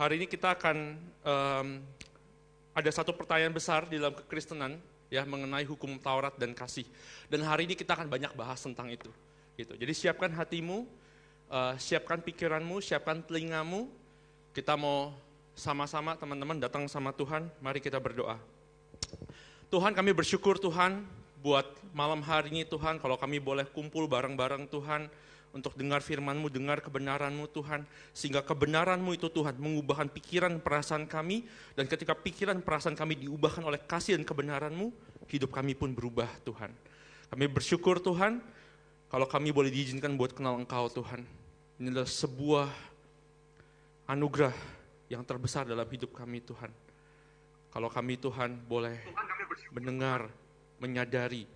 hari ini kita akan um, ada satu pertanyaan besar di dalam kekristenan ya mengenai hukum Taurat dan kasih. Dan hari ini kita akan banyak bahas tentang itu. Gitu. Jadi siapkan hatimu, uh, siapkan pikiranmu, siapkan telingamu. Kita mau sama-sama teman-teman datang sama Tuhan. Mari kita berdoa. Tuhan kami bersyukur Tuhan buat malam hari ini Tuhan kalau kami boleh kumpul bareng-bareng Tuhan untuk dengar firman-Mu, dengar kebenaran-Mu Tuhan. Sehingga kebenaran-Mu itu Tuhan mengubahkan pikiran perasaan kami. Dan ketika pikiran perasaan kami diubahkan oleh kasih dan kebenaran-Mu, hidup kami pun berubah Tuhan. Kami bersyukur Tuhan, kalau kami boleh diizinkan buat kenal Engkau Tuhan. Ini adalah sebuah anugerah yang terbesar dalam hidup kami Tuhan. Kalau kami Tuhan boleh mendengar, menyadari,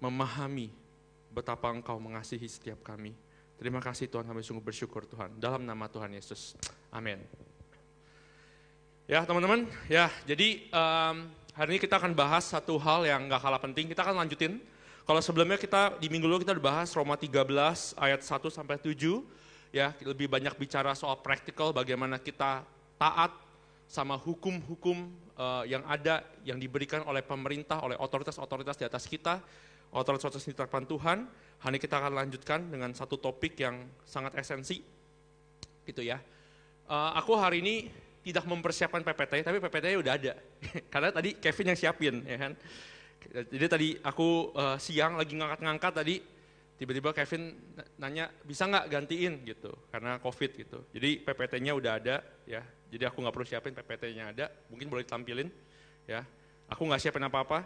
memahami betapa Engkau mengasihi setiap kami. Terima kasih Tuhan, kami sungguh bersyukur Tuhan. Dalam nama Tuhan Yesus. Amin. Ya teman-teman, ya jadi um, hari ini kita akan bahas satu hal yang gak kalah penting. Kita akan lanjutin. Kalau sebelumnya kita di minggu lalu kita udah bahas Roma 13 ayat 1 sampai 7. Ya, lebih banyak bicara soal praktikal bagaimana kita taat sama hukum-hukum uh, yang ada yang diberikan oleh pemerintah, oleh otoritas-otoritas di atas kita otoritas di hadapan Tuhan. Hari ini kita akan lanjutkan dengan satu topik yang sangat esensi, gitu ya. Uh, aku hari ini tidak mempersiapkan PPT, tapi PPT udah ada. Karena tadi Kevin yang siapin, ya kan. Jadi tadi aku uh, siang lagi ngangkat-ngangkat tadi, tiba-tiba Kevin nanya bisa nggak gantiin gitu, karena COVID gitu. Jadi PPT-nya udah ada, ya. Jadi aku nggak perlu siapin PPT-nya ada, mungkin boleh ditampilin, ya. Aku nggak siapin apa-apa,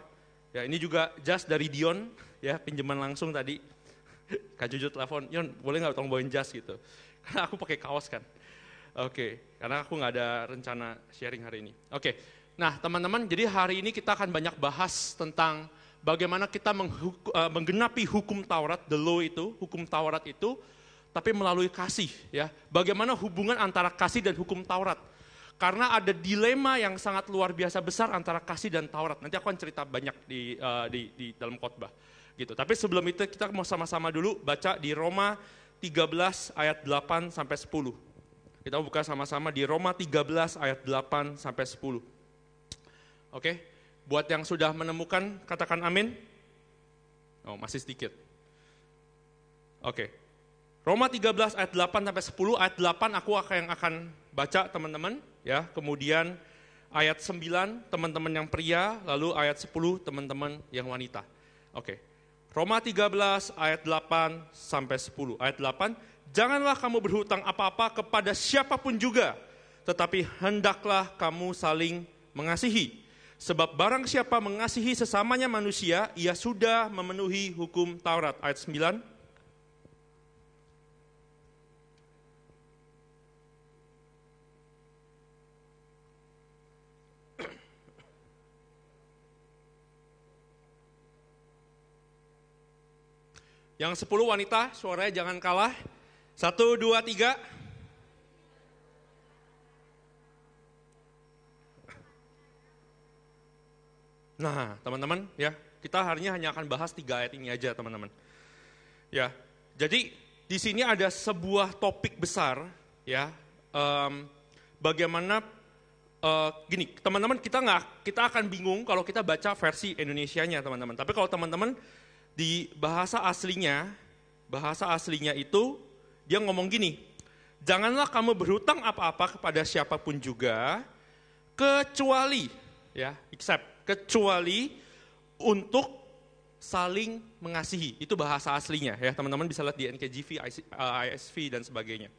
Ya, ini juga jas dari Dion, ya pinjaman langsung tadi. Kak Juju telepon, Yon boleh nggak tolong bawain jas gitu. Karena aku pakai kaos kan. Oke, karena aku nggak ada rencana sharing hari ini. Oke, nah teman-teman, jadi hari ini kita akan banyak bahas tentang bagaimana kita uh, menggenapi hukum Taurat, the law itu, hukum Taurat itu, tapi melalui kasih. ya. Bagaimana hubungan antara kasih dan hukum Taurat. Karena ada dilema yang sangat luar biasa besar antara kasih dan Taurat. Nanti aku akan cerita banyak di, uh, di, di dalam khotbah. Gitu. Tapi sebelum itu kita mau sama-sama dulu baca di Roma 13 ayat 8 sampai 10. Kita buka sama-sama di Roma 13 ayat 8 sampai 10. Oke, buat yang sudah menemukan katakan amin. Oh, masih sedikit. Oke. Roma 13 ayat 8 sampai 10, ayat 8 aku akan yang akan baca teman-teman ya. Kemudian ayat 9 teman-teman yang pria, lalu ayat 10 teman-teman yang wanita. Oke. Roma 13 ayat 8 sampai 10. Ayat 8, janganlah kamu berhutang apa-apa kepada siapa pun juga, tetapi hendaklah kamu saling mengasihi. Sebab barang siapa mengasihi sesamanya manusia, ia sudah memenuhi hukum Taurat. Ayat 9, Yang sepuluh wanita, suaranya jangan kalah. Satu, dua, tiga. Nah, teman-teman, ya, kita harinya hanya akan bahas tiga ayat ini aja, teman-teman. Ya, jadi di sini ada sebuah topik besar, ya, um, bagaimana uh, gini, teman-teman kita nggak, kita akan bingung kalau kita baca versi Indonesia-nya, teman-teman. Tapi kalau teman-teman di bahasa aslinya, bahasa aslinya itu dia ngomong gini, janganlah kamu berhutang apa-apa kepada siapa pun juga, kecuali, ya, except, kecuali untuk saling mengasihi. Itu bahasa aslinya ya, teman-teman bisa lihat di NKJV, ISV uh, dan sebagainya.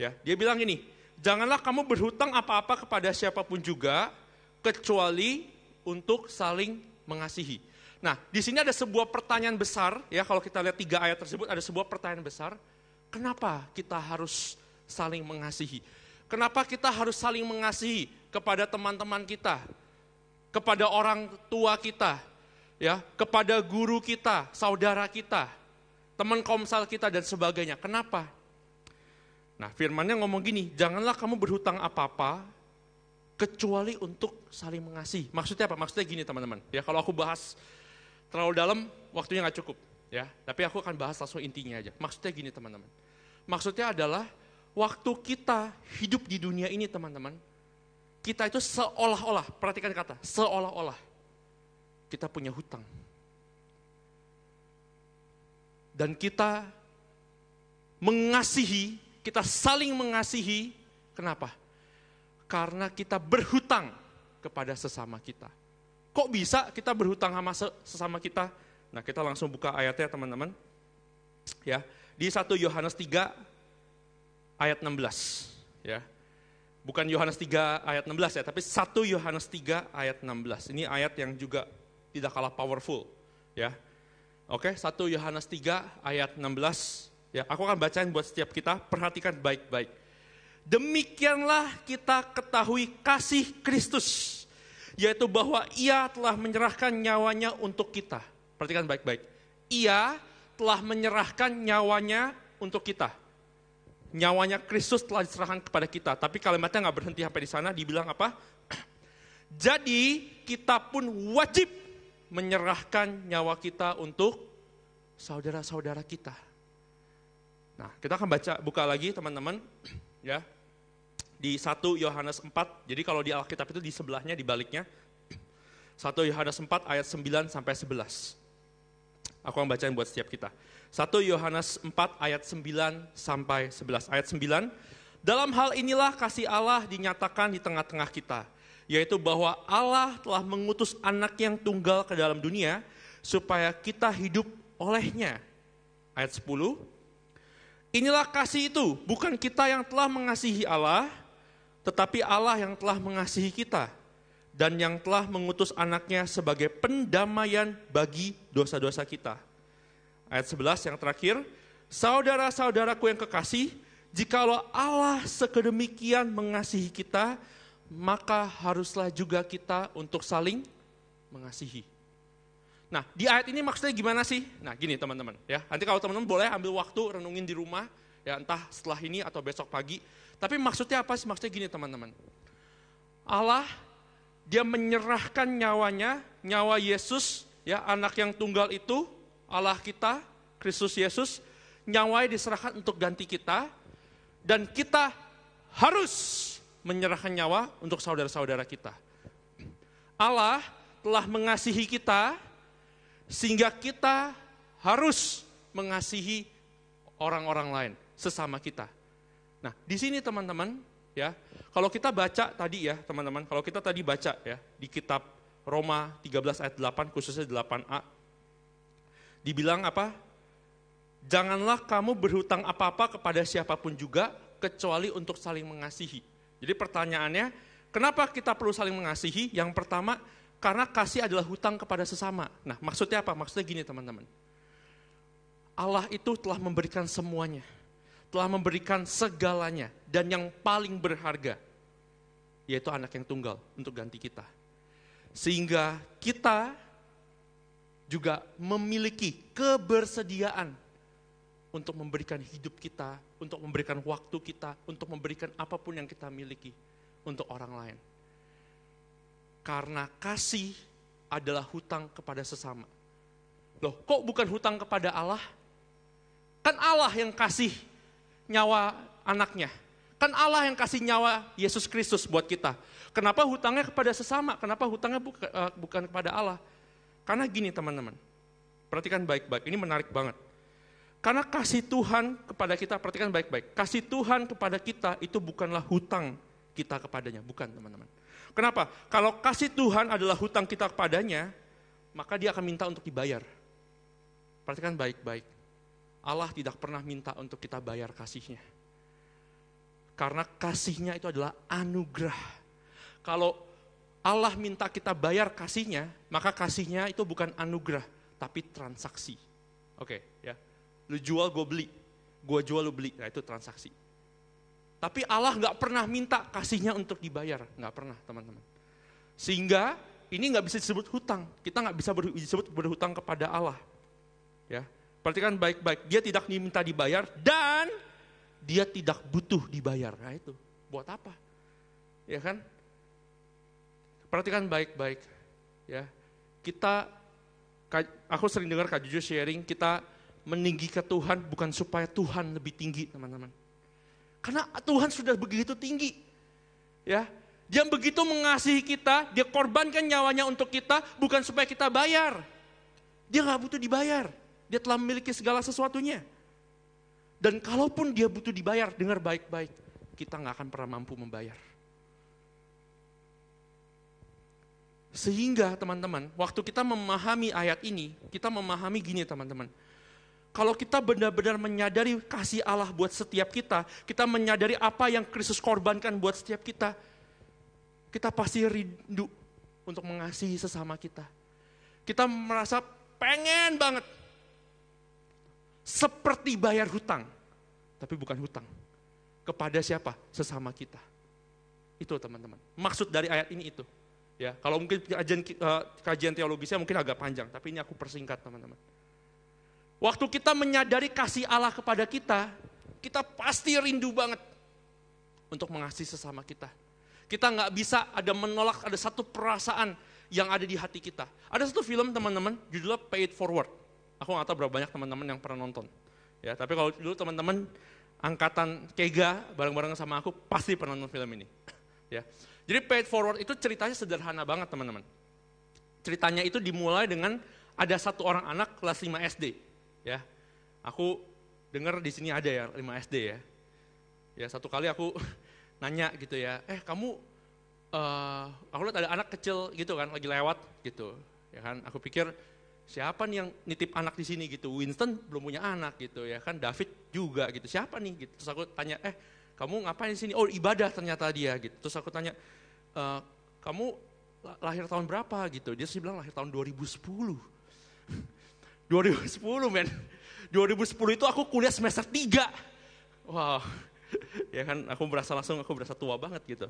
Ya, dia bilang ini, janganlah kamu berhutang apa-apa kepada siapa pun juga, kecuali untuk saling mengasihi. Nah, di sini ada sebuah pertanyaan besar, ya kalau kita lihat tiga ayat tersebut ada sebuah pertanyaan besar, kenapa kita harus saling mengasihi? Kenapa kita harus saling mengasihi kepada teman-teman kita, kepada orang tua kita, ya, kepada guru kita, saudara kita, teman komsel kita dan sebagainya. Kenapa? Nah, firmannya ngomong gini, janganlah kamu berhutang apa-apa kecuali untuk saling mengasihi. Maksudnya apa? Maksudnya gini teman-teman. Ya kalau aku bahas terlalu dalam, waktunya nggak cukup. ya. Tapi aku akan bahas langsung intinya aja. Maksudnya gini teman-teman. Maksudnya adalah waktu kita hidup di dunia ini teman-teman, kita itu seolah-olah, perhatikan kata, seolah-olah kita punya hutang. Dan kita mengasihi, kita saling mengasihi, kenapa? Karena kita berhutang kepada sesama kita. Kok bisa kita berhutang sama sesama kita? Nah kita langsung buka ayatnya teman-teman. Ya, di 1 Yohanes 3 ayat 16. Ya, bukan Yohanes 3 ayat 16 ya, tapi 1 Yohanes 3 ayat 16. Ini ayat yang juga tidak kalah powerful, ya. Oke, 1 Yohanes 3 ayat 16. Ya, aku akan bacain buat setiap kita, perhatikan baik-baik. Demikianlah kita ketahui kasih Kristus, yaitu bahwa ia telah menyerahkan nyawanya untuk kita. Perhatikan baik-baik. Ia telah menyerahkan nyawanya untuk kita nyawanya Kristus telah diserahkan kepada kita. Tapi kalimatnya nggak berhenti sampai di sana, dibilang apa? Jadi kita pun wajib menyerahkan nyawa kita untuk saudara-saudara kita. Nah, kita akan baca buka lagi teman-teman ya. Di 1 Yohanes 4. Jadi kalau di Alkitab itu di sebelahnya di baliknya 1 Yohanes 4 ayat 9 sampai 11. Aku akan bacain buat setiap kita. 1 Yohanes 4 ayat 9 sampai 11. Ayat 9, dalam hal inilah kasih Allah dinyatakan di tengah-tengah kita, yaitu bahwa Allah telah mengutus anak yang tunggal ke dalam dunia, supaya kita hidup olehnya. Ayat 10, inilah kasih itu, bukan kita yang telah mengasihi Allah, tetapi Allah yang telah mengasihi kita, dan yang telah mengutus anaknya sebagai pendamaian bagi dosa-dosa kita ayat 11 yang terakhir, saudara-saudaraku yang kekasih, jikalau Allah sekedemikian mengasihi kita, maka haruslah juga kita untuk saling mengasihi. Nah, di ayat ini maksudnya gimana sih? Nah, gini teman-teman ya. Nanti kalau teman-teman boleh ambil waktu renungin di rumah, ya entah setelah ini atau besok pagi. Tapi maksudnya apa sih? Maksudnya gini teman-teman. Allah dia menyerahkan nyawanya, nyawa Yesus, ya anak yang tunggal itu Allah kita, Kristus Yesus, nyawanya diserahkan untuk ganti kita, dan kita harus menyerahkan nyawa untuk saudara-saudara kita. Allah telah mengasihi kita, sehingga kita harus mengasihi orang-orang lain, sesama kita. Nah, di sini teman-teman, ya, kalau kita baca tadi ya, teman-teman, kalau kita tadi baca ya, di kitab Roma 13 ayat 8, khususnya 8a, dibilang apa? Janganlah kamu berhutang apa-apa kepada siapa pun juga, kecuali untuk saling mengasihi. Jadi pertanyaannya, kenapa kita perlu saling mengasihi? Yang pertama, karena kasih adalah hutang kepada sesama. Nah maksudnya apa? Maksudnya gini teman-teman. Allah itu telah memberikan semuanya. Telah memberikan segalanya. Dan yang paling berharga, yaitu anak yang tunggal untuk ganti kita. Sehingga kita juga memiliki kebersediaan untuk memberikan hidup kita, untuk memberikan waktu kita, untuk memberikan apa pun yang kita miliki untuk orang lain. Karena kasih adalah hutang kepada sesama. Loh, kok bukan hutang kepada Allah? Kan Allah yang kasih nyawa anaknya. Kan Allah yang kasih nyawa Yesus Kristus buat kita. Kenapa hutangnya kepada sesama? Kenapa hutangnya eh, bukan kepada Allah? Karena gini teman-teman, perhatikan baik-baik, ini menarik banget. Karena kasih Tuhan kepada kita, perhatikan baik-baik, kasih Tuhan kepada kita itu bukanlah hutang kita kepadanya, bukan teman-teman. Kenapa? Kalau kasih Tuhan adalah hutang kita kepadanya, maka dia akan minta untuk dibayar. Perhatikan baik-baik. Allah tidak pernah minta untuk kita bayar kasihnya. Karena kasihnya itu adalah anugerah. Kalau Allah minta kita bayar kasihnya, maka kasihnya itu bukan anugerah, tapi transaksi. Oke, ya. Lu jual, gue beli. Gue jual, lu beli. Nah, itu transaksi. Tapi Allah nggak pernah minta kasihnya untuk dibayar. Nggak pernah, teman-teman. Sehingga ini nggak bisa disebut hutang. Kita nggak bisa disebut berhutang kepada Allah. Ya, Perhatikan baik-baik. Dia tidak diminta dibayar dan dia tidak butuh dibayar. Nah itu, buat apa? Ya kan? Perhatikan baik-baik. Ya, kita, aku sering dengar Kak Juju sharing, kita meninggi ke Tuhan bukan supaya Tuhan lebih tinggi teman-teman. Karena Tuhan sudah begitu tinggi. Ya, dia begitu mengasihi kita, dia korbankan nyawanya untuk kita, bukan supaya kita bayar. Dia nggak butuh dibayar. Dia telah memiliki segala sesuatunya. Dan kalaupun dia butuh dibayar, dengar baik-baik, kita nggak akan pernah mampu membayar. Sehingga teman-teman, waktu kita memahami ayat ini, kita memahami gini teman-teman. Kalau kita benar-benar menyadari kasih Allah buat setiap kita, kita menyadari apa yang Kristus korbankan buat setiap kita, kita pasti rindu untuk mengasihi sesama kita. Kita merasa pengen banget seperti bayar hutang, tapi bukan hutang. Kepada siapa? Sesama kita. Itu teman-teman. Maksud dari ayat ini itu. Ya, kalau mungkin kajian, uh, kajian teologisnya mungkin agak panjang, tapi ini aku persingkat teman-teman. Waktu kita menyadari kasih Allah kepada kita, kita pasti rindu banget untuk mengasihi sesama kita. Kita nggak bisa ada menolak, ada satu perasaan yang ada di hati kita. Ada satu film teman-teman, judulnya Pay It Forward. Aku nggak tahu berapa banyak teman-teman yang pernah nonton. Ya, tapi kalau dulu teman-teman angkatan Kega bareng-bareng sama aku pasti pernah nonton film ini. ya. Jadi Pay It Forward itu ceritanya sederhana banget teman-teman. Ceritanya itu dimulai dengan ada satu orang anak kelas 5 SD. Ya, aku dengar di sini ada ya 5 SD ya. Ya satu kali aku nanya gitu ya, eh kamu, uh, aku lihat ada anak kecil gitu kan lagi lewat gitu, ya kan. Aku pikir siapa nih yang nitip anak di sini gitu? Winston belum punya anak gitu ya kan, David juga gitu. Siapa nih gitu? Terus aku tanya, eh kamu ngapain di sini? Oh ibadah ternyata dia gitu. Terus aku tanya, e, kamu lahir tahun berapa gitu? Dia sih bilang lahir tahun 2010. 2010 men. 2010 itu aku kuliah semester 3. Wow. ya kan, aku berasa langsung aku berasa tua banget gitu.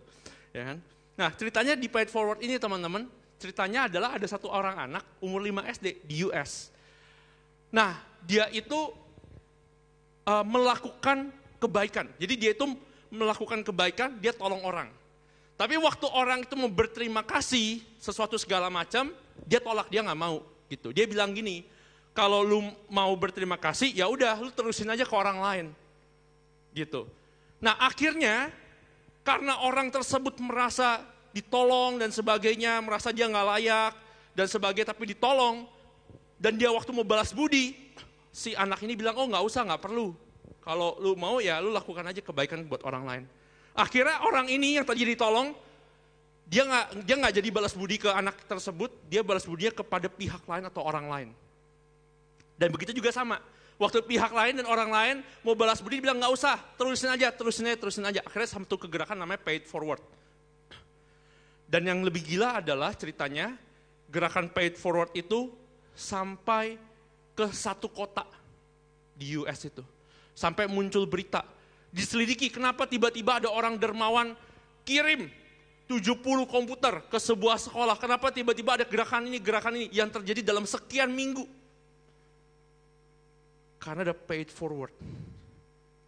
Ya kan. Nah ceritanya di Paid Forward ini teman-teman, ceritanya adalah ada satu orang anak umur 5 SD di US. Nah, dia itu uh, melakukan kebaikan. Jadi dia itu melakukan kebaikan, dia tolong orang. Tapi waktu orang itu mau berterima kasih sesuatu segala macam, dia tolak, dia nggak mau gitu. Dia bilang gini, kalau lu mau berterima kasih, ya udah lu terusin aja ke orang lain. Gitu. Nah, akhirnya karena orang tersebut merasa ditolong dan sebagainya, merasa dia nggak layak dan sebagainya, tapi ditolong, dan dia waktu mau balas budi, si anak ini bilang, oh nggak usah, nggak perlu. Kalau lu mau ya lu lakukan aja kebaikan buat orang lain. Akhirnya orang ini yang tadi ditolong, dia nggak dia nggak jadi balas budi ke anak tersebut, dia balas budinya kepada pihak lain atau orang lain. Dan begitu juga sama. Waktu pihak lain dan orang lain mau balas budi, bilang nggak usah, terusin aja, terusin aja, terusin aja. Akhirnya satu kegerakan namanya paid forward. Dan yang lebih gila adalah ceritanya gerakan paid forward itu sampai ke satu kota di US itu. Sampai muncul berita, diselidiki kenapa tiba-tiba ada orang dermawan kirim 70 komputer ke sebuah sekolah. Kenapa tiba-tiba ada gerakan ini, gerakan ini yang terjadi dalam sekian minggu. Karena ada paid forward.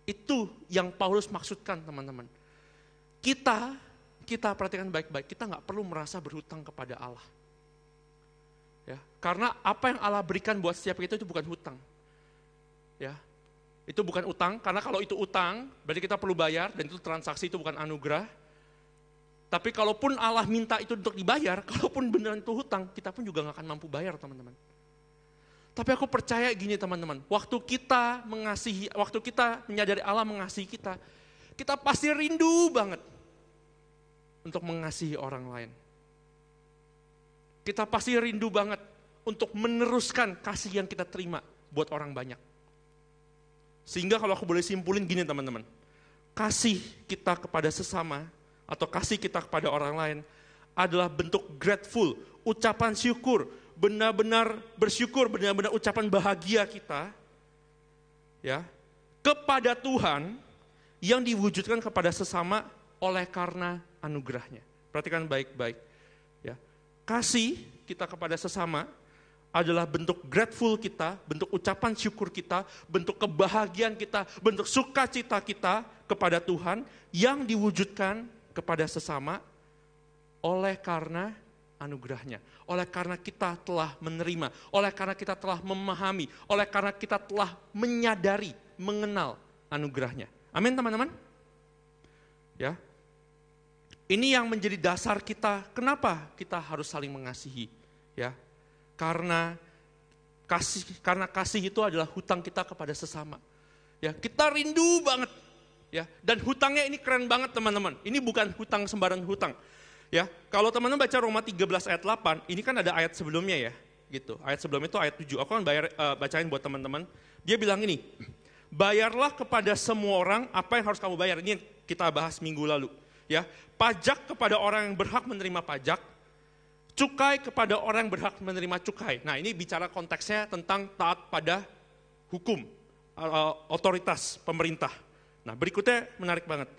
Itu yang Paulus maksudkan teman-teman. Kita kita perhatikan baik-baik, kita nggak perlu merasa berhutang kepada Allah. Ya, karena apa yang Allah berikan buat setiap kita itu bukan hutang. Ya, itu bukan utang, karena kalau itu utang, berarti kita perlu bayar, dan itu transaksi, itu bukan anugerah. Tapi kalaupun Allah minta itu untuk dibayar, kalaupun beneran itu hutang, kita pun juga nggak akan mampu bayar teman-teman. Tapi aku percaya gini teman-teman, waktu kita mengasihi, waktu kita menyadari Allah mengasihi kita, kita pasti rindu banget untuk mengasihi orang lain. Kita pasti rindu banget untuk meneruskan kasih yang kita terima buat orang banyak. Sehingga kalau aku boleh simpulin gini teman-teman, kasih kita kepada sesama atau kasih kita kepada orang lain adalah bentuk grateful, ucapan syukur, benar-benar bersyukur, benar-benar ucapan bahagia kita ya kepada Tuhan yang diwujudkan kepada sesama oleh karena anugerahnya. Perhatikan baik-baik. Ya. Kasih kita kepada sesama adalah bentuk grateful kita, bentuk ucapan syukur kita, bentuk kebahagiaan kita, bentuk sukacita kita kepada Tuhan yang diwujudkan kepada sesama oleh karena anugerahnya. Oleh karena kita telah menerima, oleh karena kita telah memahami, oleh karena kita telah menyadari, mengenal anugerahnya. Amin teman-teman? Ya. Ini yang menjadi dasar kita, kenapa kita harus saling mengasihi, ya. Karena kasih karena kasih itu adalah hutang kita kepada sesama. Ya, kita rindu banget ya. Dan hutangnya ini keren banget teman-teman. Ini bukan hutang sembarang hutang. Ya, kalau teman-teman baca Roma 13 ayat 8, ini kan ada ayat sebelumnya ya, gitu. Ayat sebelumnya itu ayat 7. Aku akan bayar, uh, bacain buat teman-teman. Dia bilang ini, bayarlah kepada semua orang apa yang harus kamu bayar. Ini yang kita bahas minggu lalu. Ya, pajak kepada orang yang berhak menerima pajak, cukai kepada orang yang berhak menerima cukai. Nah ini bicara konteksnya tentang taat pada hukum, uh, otoritas pemerintah. Nah berikutnya menarik banget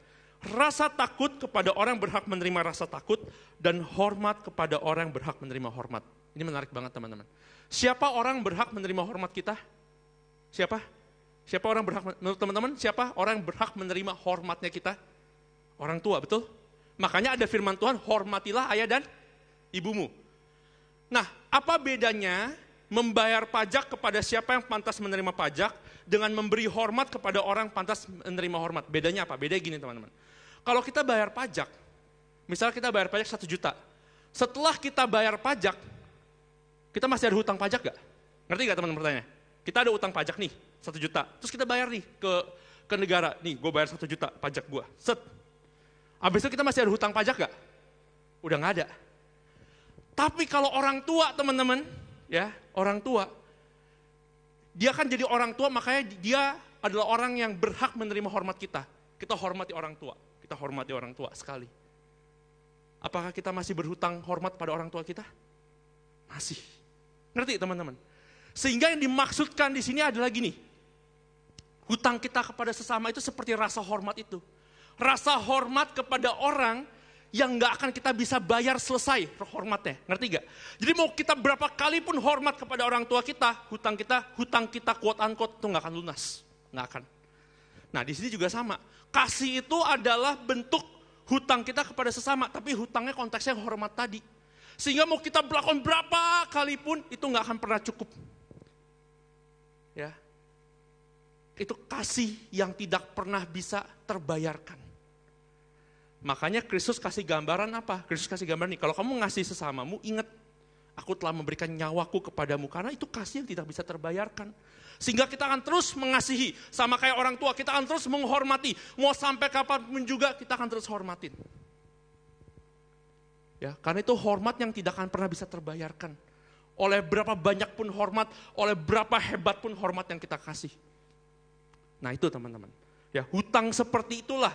rasa takut kepada orang berhak menerima rasa takut, dan hormat kepada orang berhak menerima hormat. Ini menarik banget teman-teman. Siapa orang berhak menerima hormat kita? Siapa? Siapa orang berhak, menurut teman-teman, siapa orang berhak menerima hormatnya kita? Orang tua, betul? Makanya ada firman Tuhan, hormatilah ayah dan ibumu. Nah, apa bedanya membayar pajak kepada siapa yang pantas menerima pajak dengan memberi hormat kepada orang pantas menerima hormat. Bedanya apa? Bedanya gini teman-teman. Kalau kita bayar pajak, misalnya kita bayar pajak satu juta. Setelah kita bayar pajak, kita masih ada hutang pajak gak? Ngerti gak teman-teman pertanyaan? Kita ada utang pajak nih, satu juta. Terus kita bayar nih ke ke negara, nih gue bayar satu juta pajak gue. Set. Abis itu kita masih ada hutang pajak gak? Udah gak ada. Tapi kalau orang tua teman-teman, ya orang tua, dia kan jadi orang tua makanya dia adalah orang yang berhak menerima hormat kita. Kita hormati orang tua, kita hormati orang tua sekali. Apakah kita masih berhutang hormat pada orang tua kita? Masih. Ngerti teman-teman? Sehingga yang dimaksudkan di sini adalah gini. Hutang kita kepada sesama itu seperti rasa hormat itu. Rasa hormat kepada orang yang nggak akan kita bisa bayar selesai hormatnya. Ngerti gak? Jadi mau kita berapa kali pun hormat kepada orang tua kita, hutang kita, hutang kita quote unquote itu nggak akan lunas. Nggak akan. Nah di sini juga sama. Kasih itu adalah bentuk hutang kita kepada sesama, tapi hutangnya konteksnya hormat tadi. Sehingga mau kita melakukan berapa kali pun itu nggak akan pernah cukup. Ya, itu kasih yang tidak pernah bisa terbayarkan. Makanya Kristus kasih gambaran apa? Kristus kasih gambaran nih, kalau kamu ngasih sesamamu, ingat, aku telah memberikan nyawaku kepadamu, karena itu kasih yang tidak bisa terbayarkan. Sehingga kita akan terus mengasihi, sama kayak orang tua, kita akan terus menghormati. Mau sampai kapan pun juga, kita akan terus hormatin. Ya, karena itu hormat yang tidak akan pernah bisa terbayarkan. Oleh berapa banyak pun hormat, oleh berapa hebat pun hormat yang kita kasih. Nah itu teman-teman. Ya, hutang seperti itulah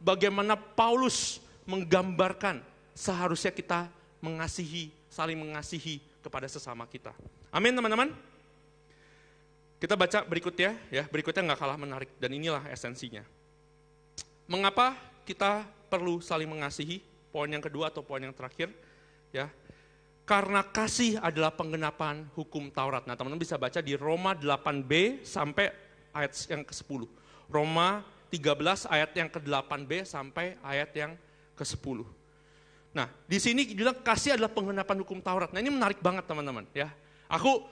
bagaimana Paulus menggambarkan seharusnya kita mengasihi, saling mengasihi kepada sesama kita. Amin teman-teman. Kita baca berikutnya ya, berikutnya nggak kalah menarik dan inilah esensinya. Mengapa kita perlu saling mengasihi? Poin yang kedua atau poin yang terakhir ya. Karena kasih adalah penggenapan hukum Taurat. Nah, teman-teman bisa baca di Roma 8b sampai ayat yang ke-10. Roma 13 ayat yang ke-8b sampai ayat yang ke-10. Nah, di sini bilang kasih adalah penggenapan hukum Taurat. Nah, ini menarik banget teman-teman ya. Aku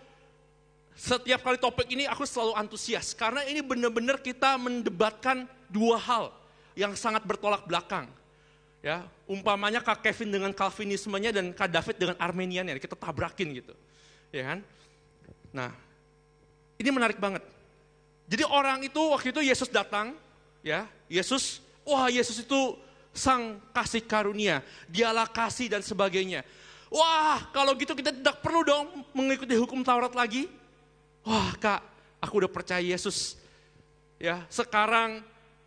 setiap kali topik ini aku selalu antusias karena ini benar-benar kita mendebatkan dua hal yang sangat bertolak belakang. Ya, umpamanya Kak Kevin dengan Calvinismenya dan Kak David dengan Armeniannya, kita tabrakin gitu. Ya kan? Nah, ini menarik banget. Jadi orang itu waktu itu Yesus datang, ya Yesus, wah Yesus itu sang kasih karunia, dialah kasih dan sebagainya. Wah kalau gitu kita tidak perlu dong mengikuti hukum Taurat lagi. Wah kak, aku udah percaya Yesus. Ya sekarang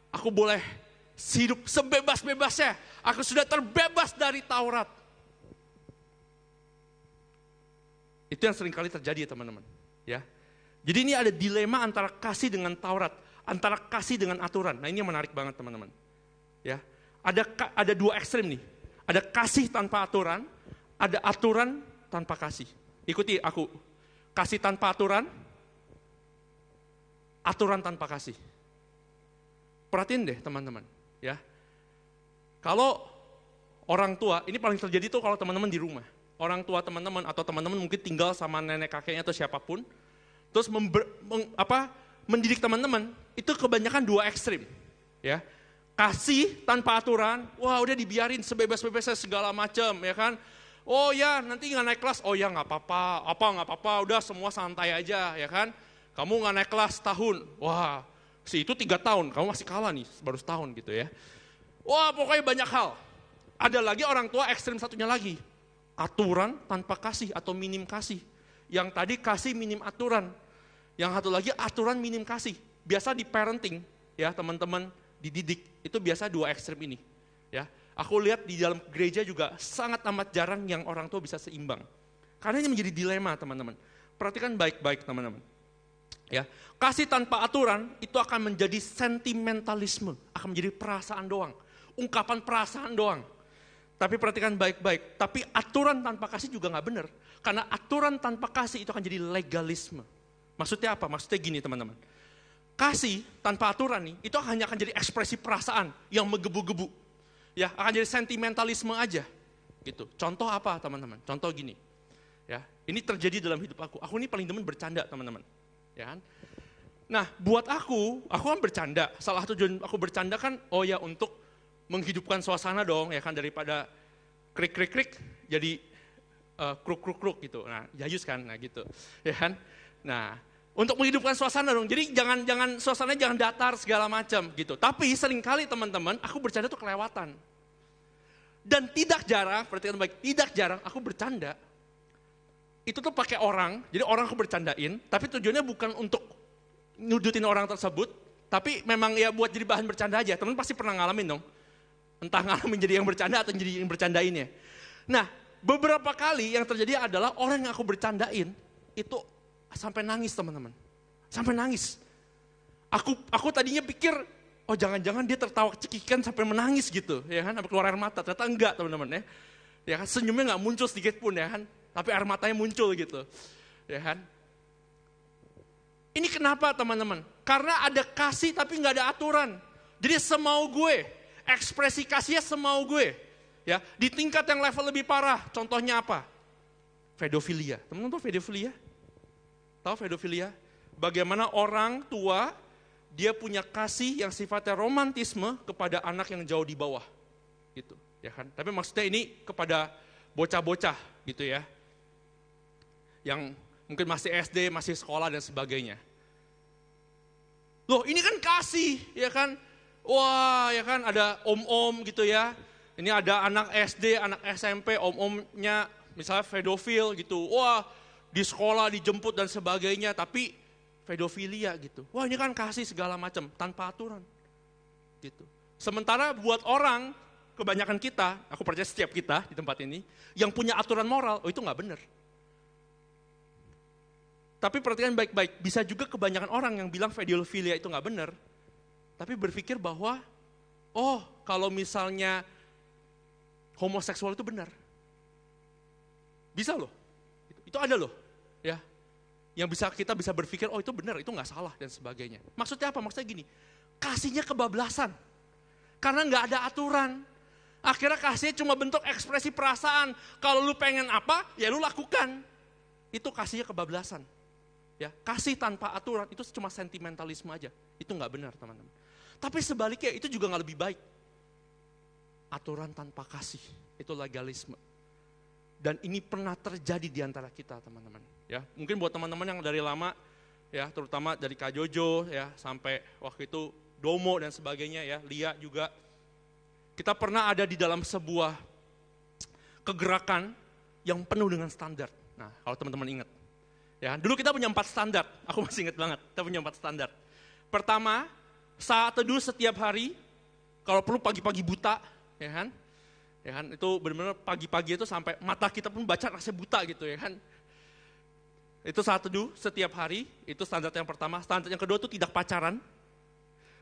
aku boleh hidup sebebas-bebasnya. Aku sudah terbebas dari Taurat. Itu yang sering kali terjadi ya teman-teman. Ya. Jadi ini ada dilema antara kasih dengan Taurat antara kasih dengan aturan. Nah ini yang menarik banget teman-teman. Ya, ada ada dua ekstrim nih. Ada kasih tanpa aturan, ada aturan tanpa kasih. Ikuti aku. Kasih tanpa aturan, aturan tanpa kasih. Perhatiin deh teman-teman, ya. Kalau orang tua, ini paling terjadi tuh kalau teman-teman di rumah. Orang tua teman-teman atau teman-teman mungkin tinggal sama nenek kakeknya atau siapa pun, terus member, meng, apa, mendidik teman-teman itu kebanyakan dua ekstrim. Ya, kasih tanpa aturan, wah udah dibiarin sebebas-bebasnya segala macam ya kan. Oh ya nanti nggak naik kelas, oh ya nggak apa-apa, apa nggak apa-apa, udah semua santai aja ya kan. Kamu nggak naik kelas tahun, wah si itu tiga tahun, kamu masih kalah nih baru setahun gitu ya. Wah pokoknya banyak hal. Ada lagi orang tua ekstrim satunya lagi, aturan tanpa kasih atau minim kasih. Yang tadi kasih minim aturan, yang satu lagi aturan minim kasih. Biasa di parenting ya teman-teman dididik itu biasa dua ekstrim ini. Ya, aku lihat di dalam gereja juga sangat amat jarang yang orang tua bisa seimbang. Karena ini menjadi dilema teman-teman. Perhatikan baik-baik teman-teman. Ya, kasih tanpa aturan itu akan menjadi sentimentalisme, akan menjadi perasaan doang, ungkapan perasaan doang. Tapi perhatikan baik-baik, tapi aturan tanpa kasih juga nggak benar. Karena aturan tanpa kasih itu akan jadi legalisme. Maksudnya apa? Maksudnya gini teman-teman kasih tanpa aturan nih, itu hanya akan jadi ekspresi perasaan yang menggebu-gebu. Ya, akan jadi sentimentalisme aja. Gitu. Contoh apa, teman-teman? Contoh gini. Ya, ini terjadi dalam hidup aku. Aku ini paling demen bercanda, teman-teman. Ya kan? Nah, buat aku, aku kan bercanda. Salah tujuan aku bercanda kan, oh ya untuk menghidupkan suasana dong, ya kan daripada krik-krik-krik jadi uh, kruk-kruk-kruk gitu. Nah, jayus kan, nah gitu. Ya kan? Nah, untuk menghidupkan suasana dong. Jadi jangan jangan suasana jangan datar segala macam gitu. Tapi sering kali teman-teman aku bercanda tuh kelewatan. Dan tidak jarang, perhatikan baik, tidak jarang aku bercanda. Itu tuh pakai orang, jadi orang aku bercandain, tapi tujuannya bukan untuk nyudutin orang tersebut, tapi memang ya buat jadi bahan bercanda aja. Teman pasti pernah ngalamin dong. Entah ngalamin jadi yang bercanda atau jadi yang bercandainnya. Nah, beberapa kali yang terjadi adalah orang yang aku bercandain itu sampai nangis teman-teman. Sampai nangis. Aku aku tadinya pikir, oh jangan-jangan dia tertawa cekikan sampai menangis gitu, ya kan, sampai keluar air mata. Ternyata enggak teman-teman ya. Ya kan, senyumnya nggak muncul sedikit pun ya kan, tapi air matanya muncul gitu. Ya kan. Ini kenapa teman-teman? Karena ada kasih tapi nggak ada aturan. Jadi semau gue, ekspresi kasihnya semau gue. Ya, di tingkat yang level lebih parah, contohnya apa? Pedofilia. Teman-teman tahu pedofilia? Tahu pedofilia? Bagaimana orang tua dia punya kasih yang sifatnya romantisme kepada anak yang jauh di bawah. Gitu, ya kan? Tapi maksudnya ini kepada bocah-bocah gitu ya. Yang mungkin masih SD, masih sekolah dan sebagainya. Loh, ini kan kasih, ya kan? Wah, ya kan ada om-om gitu ya. Ini ada anak SD, anak SMP, om-omnya misalnya pedofil gitu. Wah, di sekolah dijemput dan sebagainya, tapi pedofilia gitu. Wah ini kan kasih segala macam tanpa aturan. Gitu. Sementara buat orang, kebanyakan kita, aku percaya setiap kita di tempat ini, yang punya aturan moral, oh itu nggak benar. Tapi perhatikan baik-baik, bisa juga kebanyakan orang yang bilang pedofilia itu nggak benar, tapi berpikir bahwa, oh kalau misalnya homoseksual itu benar. Bisa loh, itu ada loh yang bisa kita bisa berpikir oh itu benar itu nggak salah dan sebagainya. Maksudnya apa? Maksudnya gini kasihnya kebablasan. Karena nggak ada aturan. Akhirnya kasihnya cuma bentuk ekspresi perasaan. Kalau lu pengen apa ya lu lakukan. Itu kasihnya kebablasan. Ya kasih tanpa aturan itu cuma sentimentalisme aja. Itu nggak benar teman-teman. Tapi sebaliknya itu juga nggak lebih baik. Aturan tanpa kasih itu legalisme. Dan ini pernah terjadi di antara kita teman-teman ya. Mungkin buat teman-teman yang dari lama ya terutama dari Kak Jojo ya sampai waktu itu Domo dan sebagainya ya Lia juga. Kita pernah ada di dalam sebuah kegerakan yang penuh dengan standar. Nah kalau teman-teman ingat ya. Dulu kita punya empat standar. Aku masih ingat banget kita punya empat standar. Pertama saat teduh setiap hari kalau perlu pagi-pagi buta ya kan? Ya kan? Itu benar-benar pagi-pagi itu sampai mata kita pun baca rasa buta gitu ya kan itu saat teduh setiap hari, itu standar yang pertama. Standar yang kedua itu tidak pacaran.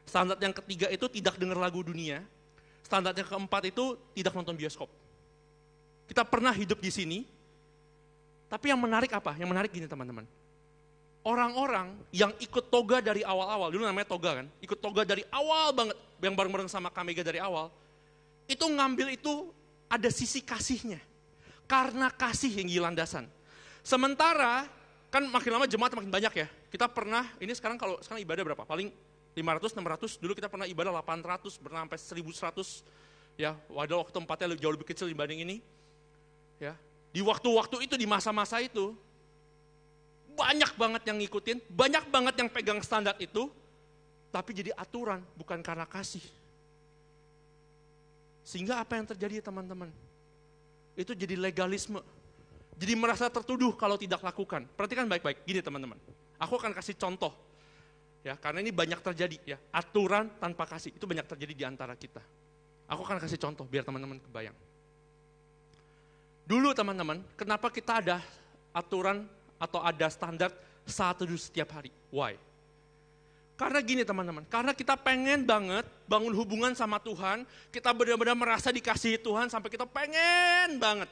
Standar yang ketiga itu tidak dengar lagu dunia. Standar yang keempat itu tidak nonton bioskop. Kita pernah hidup di sini, tapi yang menarik apa? Yang menarik gini teman-teman. Orang-orang yang ikut toga dari awal-awal, dulu namanya toga kan, ikut toga dari awal banget, yang bareng-bareng sama Kamega dari awal, itu ngambil itu ada sisi kasihnya. Karena kasih yang gilandasan. Sementara kan makin lama jemaat makin banyak ya. Kita pernah, ini sekarang kalau sekarang ibadah berapa? Paling 500, 600, dulu kita pernah ibadah 800, pernah sampai 1100. Ya, wadah waktu tempatnya jauh lebih kecil dibanding ini. Ya, di waktu-waktu itu, di masa-masa itu, banyak banget yang ngikutin, banyak banget yang pegang standar itu, tapi jadi aturan, bukan karena kasih. Sehingga apa yang terjadi teman-teman? Itu jadi legalisme. Jadi merasa tertuduh kalau tidak lakukan. Perhatikan baik-baik, gini teman-teman. Aku akan kasih contoh Ya, karena ini banyak terjadi ya. Aturan tanpa kasih itu banyak terjadi di antara kita. Aku akan kasih contoh biar teman-teman kebayang. Dulu teman-teman, kenapa kita ada aturan atau ada standar saat teduh setiap hari? Why? Karena gini teman-teman, karena kita pengen banget bangun hubungan sama Tuhan, kita benar-benar merasa dikasihi Tuhan sampai kita pengen banget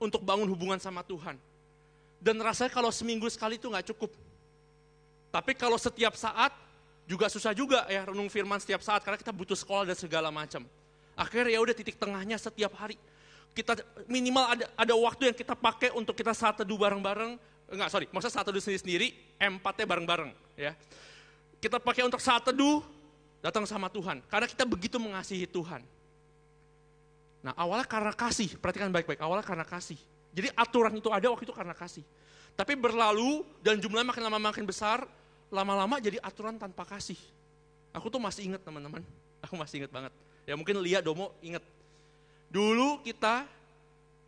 untuk bangun hubungan sama Tuhan. Dan rasanya kalau seminggu sekali itu nggak cukup, tapi kalau setiap saat juga susah juga ya renung firman setiap saat karena kita butuh sekolah dan segala macam. Akhirnya ya udah titik tengahnya setiap hari. Kita minimal ada ada waktu yang kita pakai untuk kita saat teduh bareng-bareng. Enggak, sorry, maksudnya saat teduh sendiri-sendiri, empatnya bareng-bareng ya. Kita pakai untuk saat teduh datang sama Tuhan karena kita begitu mengasihi Tuhan. Nah, awalnya karena kasih, perhatikan baik-baik, awalnya karena kasih. Jadi aturan itu ada waktu itu karena kasih. Tapi berlalu dan jumlahnya makin lama makin besar, lama-lama jadi aturan tanpa kasih. Aku tuh masih ingat teman-teman, aku masih ingat banget. Ya mungkin Lia Domo ingat. Dulu kita,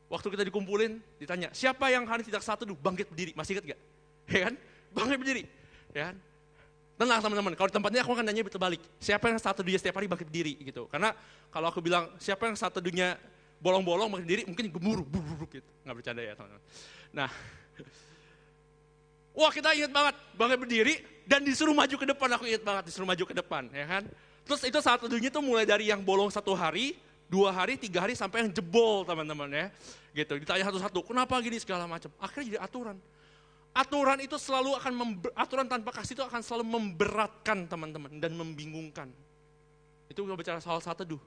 waktu kita dikumpulin, ditanya, siapa yang hari tidak satu bangkit berdiri, masih ingat gak? Ya kan? Bangkit berdiri. Ya kan? Tenang teman-teman, kalau di tempatnya aku akan nanya betul balik. Siapa yang satu dunia setiap hari bangkit berdiri gitu. Karena kalau aku bilang siapa yang satu dunia bolong-bolong bangkit berdiri, mungkin gemuruh, buruk gitu. Nggak bercanda ya teman-teman. Nah, Wah kita ingat banget, bangkit berdiri dan disuruh maju ke depan, aku ingat banget disuruh maju ke depan, ya kan. Terus itu saat teduhnya tuh mulai dari yang bolong satu hari, dua hari, tiga hari, sampai yang jebol teman-teman ya. Gitu, ditanya satu-satu, kenapa gini segala macam. Akhirnya jadi aturan. Aturan itu selalu akan, aturan tanpa kasih itu akan selalu memberatkan teman-teman dan membingungkan. Itu kita bicara soal saat teduh.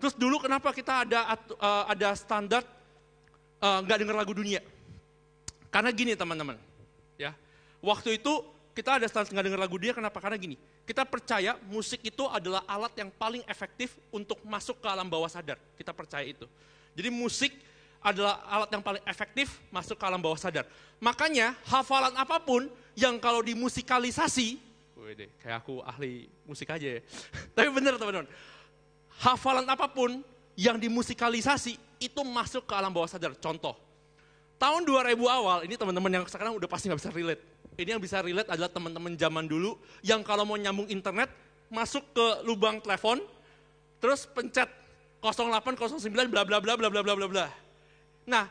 Terus dulu kenapa kita ada uh, ada standar eh, nggak uh, dengar lagu dunia? Karena gini teman-teman, Ya. Waktu itu kita ada stand nggak dengar lagu dia kenapa? Karena gini, kita percaya musik itu adalah alat yang paling efektif untuk masuk ke alam bawah sadar. Kita percaya itu. Jadi musik adalah alat yang paling efektif masuk ke alam bawah sadar. Makanya hafalan apa pun yang kalau dimusikalisasi, deh, kayak aku ahli musik aja ya. Tapi bener teman-teman, hafalan apa pun yang dimusikalisasi itu masuk ke alam bawah sadar. Contoh, tahun 2000 awal, ini teman-teman yang sekarang udah pasti nggak bisa relate. Ini yang bisa relate adalah teman-teman zaman dulu yang kalau mau nyambung internet, masuk ke lubang telepon, terus pencet 0809 bla bla bla bla bla bla bla bla. Nah,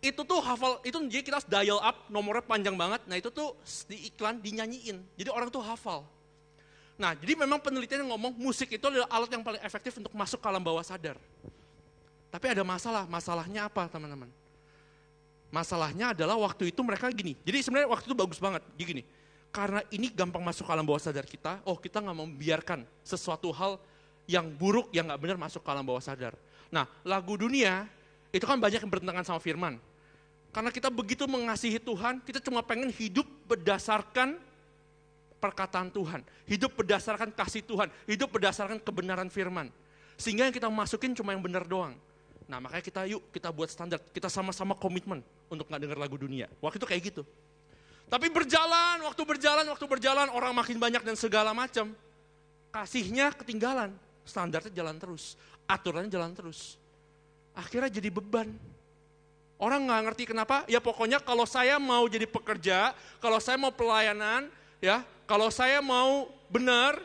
itu tuh hafal, itu jadi kita dial up, nomornya panjang banget, nah itu tuh di iklan dinyanyiin, jadi orang tuh hafal. Nah, jadi memang penelitian yang ngomong musik itu adalah alat yang paling efektif untuk masuk ke alam bawah sadar. Tapi ada masalah, masalahnya apa teman-teman? Masalahnya adalah waktu itu mereka gini. Jadi sebenarnya waktu itu bagus banget. Gini, karena ini gampang masuk ke alam bawah sadar kita, oh kita nggak mau membiarkan sesuatu hal yang buruk, yang nggak benar masuk ke alam bawah sadar. Nah, lagu dunia itu kan banyak yang bertentangan sama firman. Karena kita begitu mengasihi Tuhan, kita cuma pengen hidup berdasarkan perkataan Tuhan. Hidup berdasarkan kasih Tuhan, hidup berdasarkan kebenaran firman. Sehingga yang kita masukin cuma yang benar doang. Nah makanya kita yuk kita buat standar, kita sama-sama komitmen untuk nggak dengar lagu dunia. Waktu itu kayak gitu. Tapi berjalan, waktu berjalan, waktu berjalan orang makin banyak dan segala macam. Kasihnya ketinggalan, standarnya jalan terus, aturannya jalan terus. Akhirnya jadi beban. Orang nggak ngerti kenapa, ya pokoknya kalau saya mau jadi pekerja, kalau saya mau pelayanan, ya kalau saya mau benar,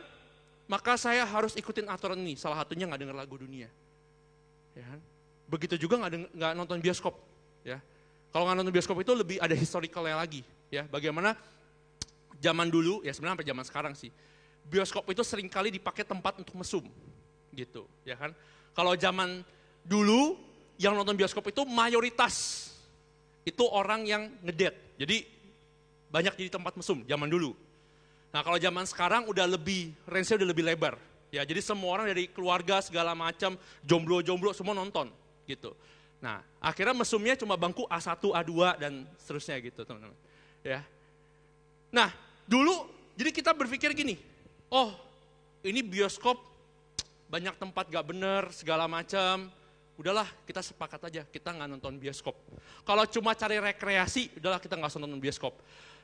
maka saya harus ikutin aturan ini. Salah satunya nggak dengar lagu dunia. Ya kan? Begitu juga nggak nonton bioskop. Ya. Kalau nggak nonton bioskop itu lebih ada historicalnya lagi. Ya, bagaimana zaman dulu, ya sebenarnya sampai zaman sekarang sih, bioskop itu sering kali dipakai tempat untuk mesum, gitu, ya kan? Kalau zaman dulu yang nonton bioskop itu mayoritas itu orang yang ngedet, jadi banyak jadi tempat mesum zaman dulu. Nah kalau zaman sekarang udah lebih, range udah lebih lebar, ya jadi semua orang dari keluarga segala macam, jomblo-jomblo semua nonton gitu. Nah, akhirnya mesumnya cuma bangku A1, A2 dan seterusnya gitu, teman-teman. Ya. Nah, dulu jadi kita berpikir gini, oh, ini bioskop banyak tempat gak bener, segala macam. Udahlah, kita sepakat aja, kita nggak nonton bioskop. Kalau cuma cari rekreasi, udahlah kita nggak nonton bioskop.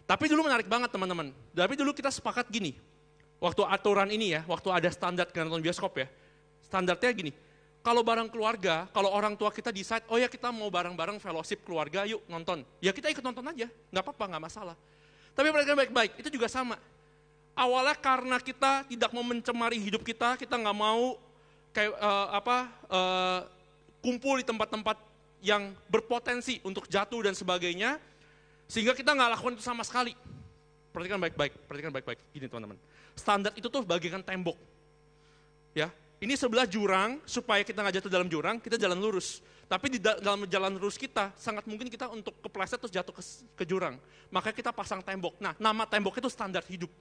Tapi dulu menarik banget teman-teman. Tapi dulu kita sepakat gini, waktu aturan ini ya, waktu ada standar nonton bioskop ya, standarnya gini, kalau bareng keluarga, kalau orang tua kita decide, oh ya kita mau bareng-bareng fellowship keluarga, yuk nonton. Ya kita ikut nonton aja, nggak apa-apa, nggak masalah. Tapi perhatikan baik-baik, itu juga sama awalnya karena kita tidak mau mencemari hidup kita, kita nggak mau kayak uh, apa uh, kumpul di tempat-tempat yang berpotensi untuk jatuh dan sebagainya, sehingga kita nggak lakukan itu sama sekali. Perhatikan baik-baik, perhatikan baik-baik. Gini teman-teman, standar itu tuh bagikan tembok. Ya, ini sebelah jurang supaya kita nggak jatuh dalam jurang, kita jalan lurus. Tapi di dalam jalan lurus kita sangat mungkin kita untuk kepleset terus jatuh ke, ke jurang. Maka kita pasang tembok. Nah, nama tembok itu standar hidup.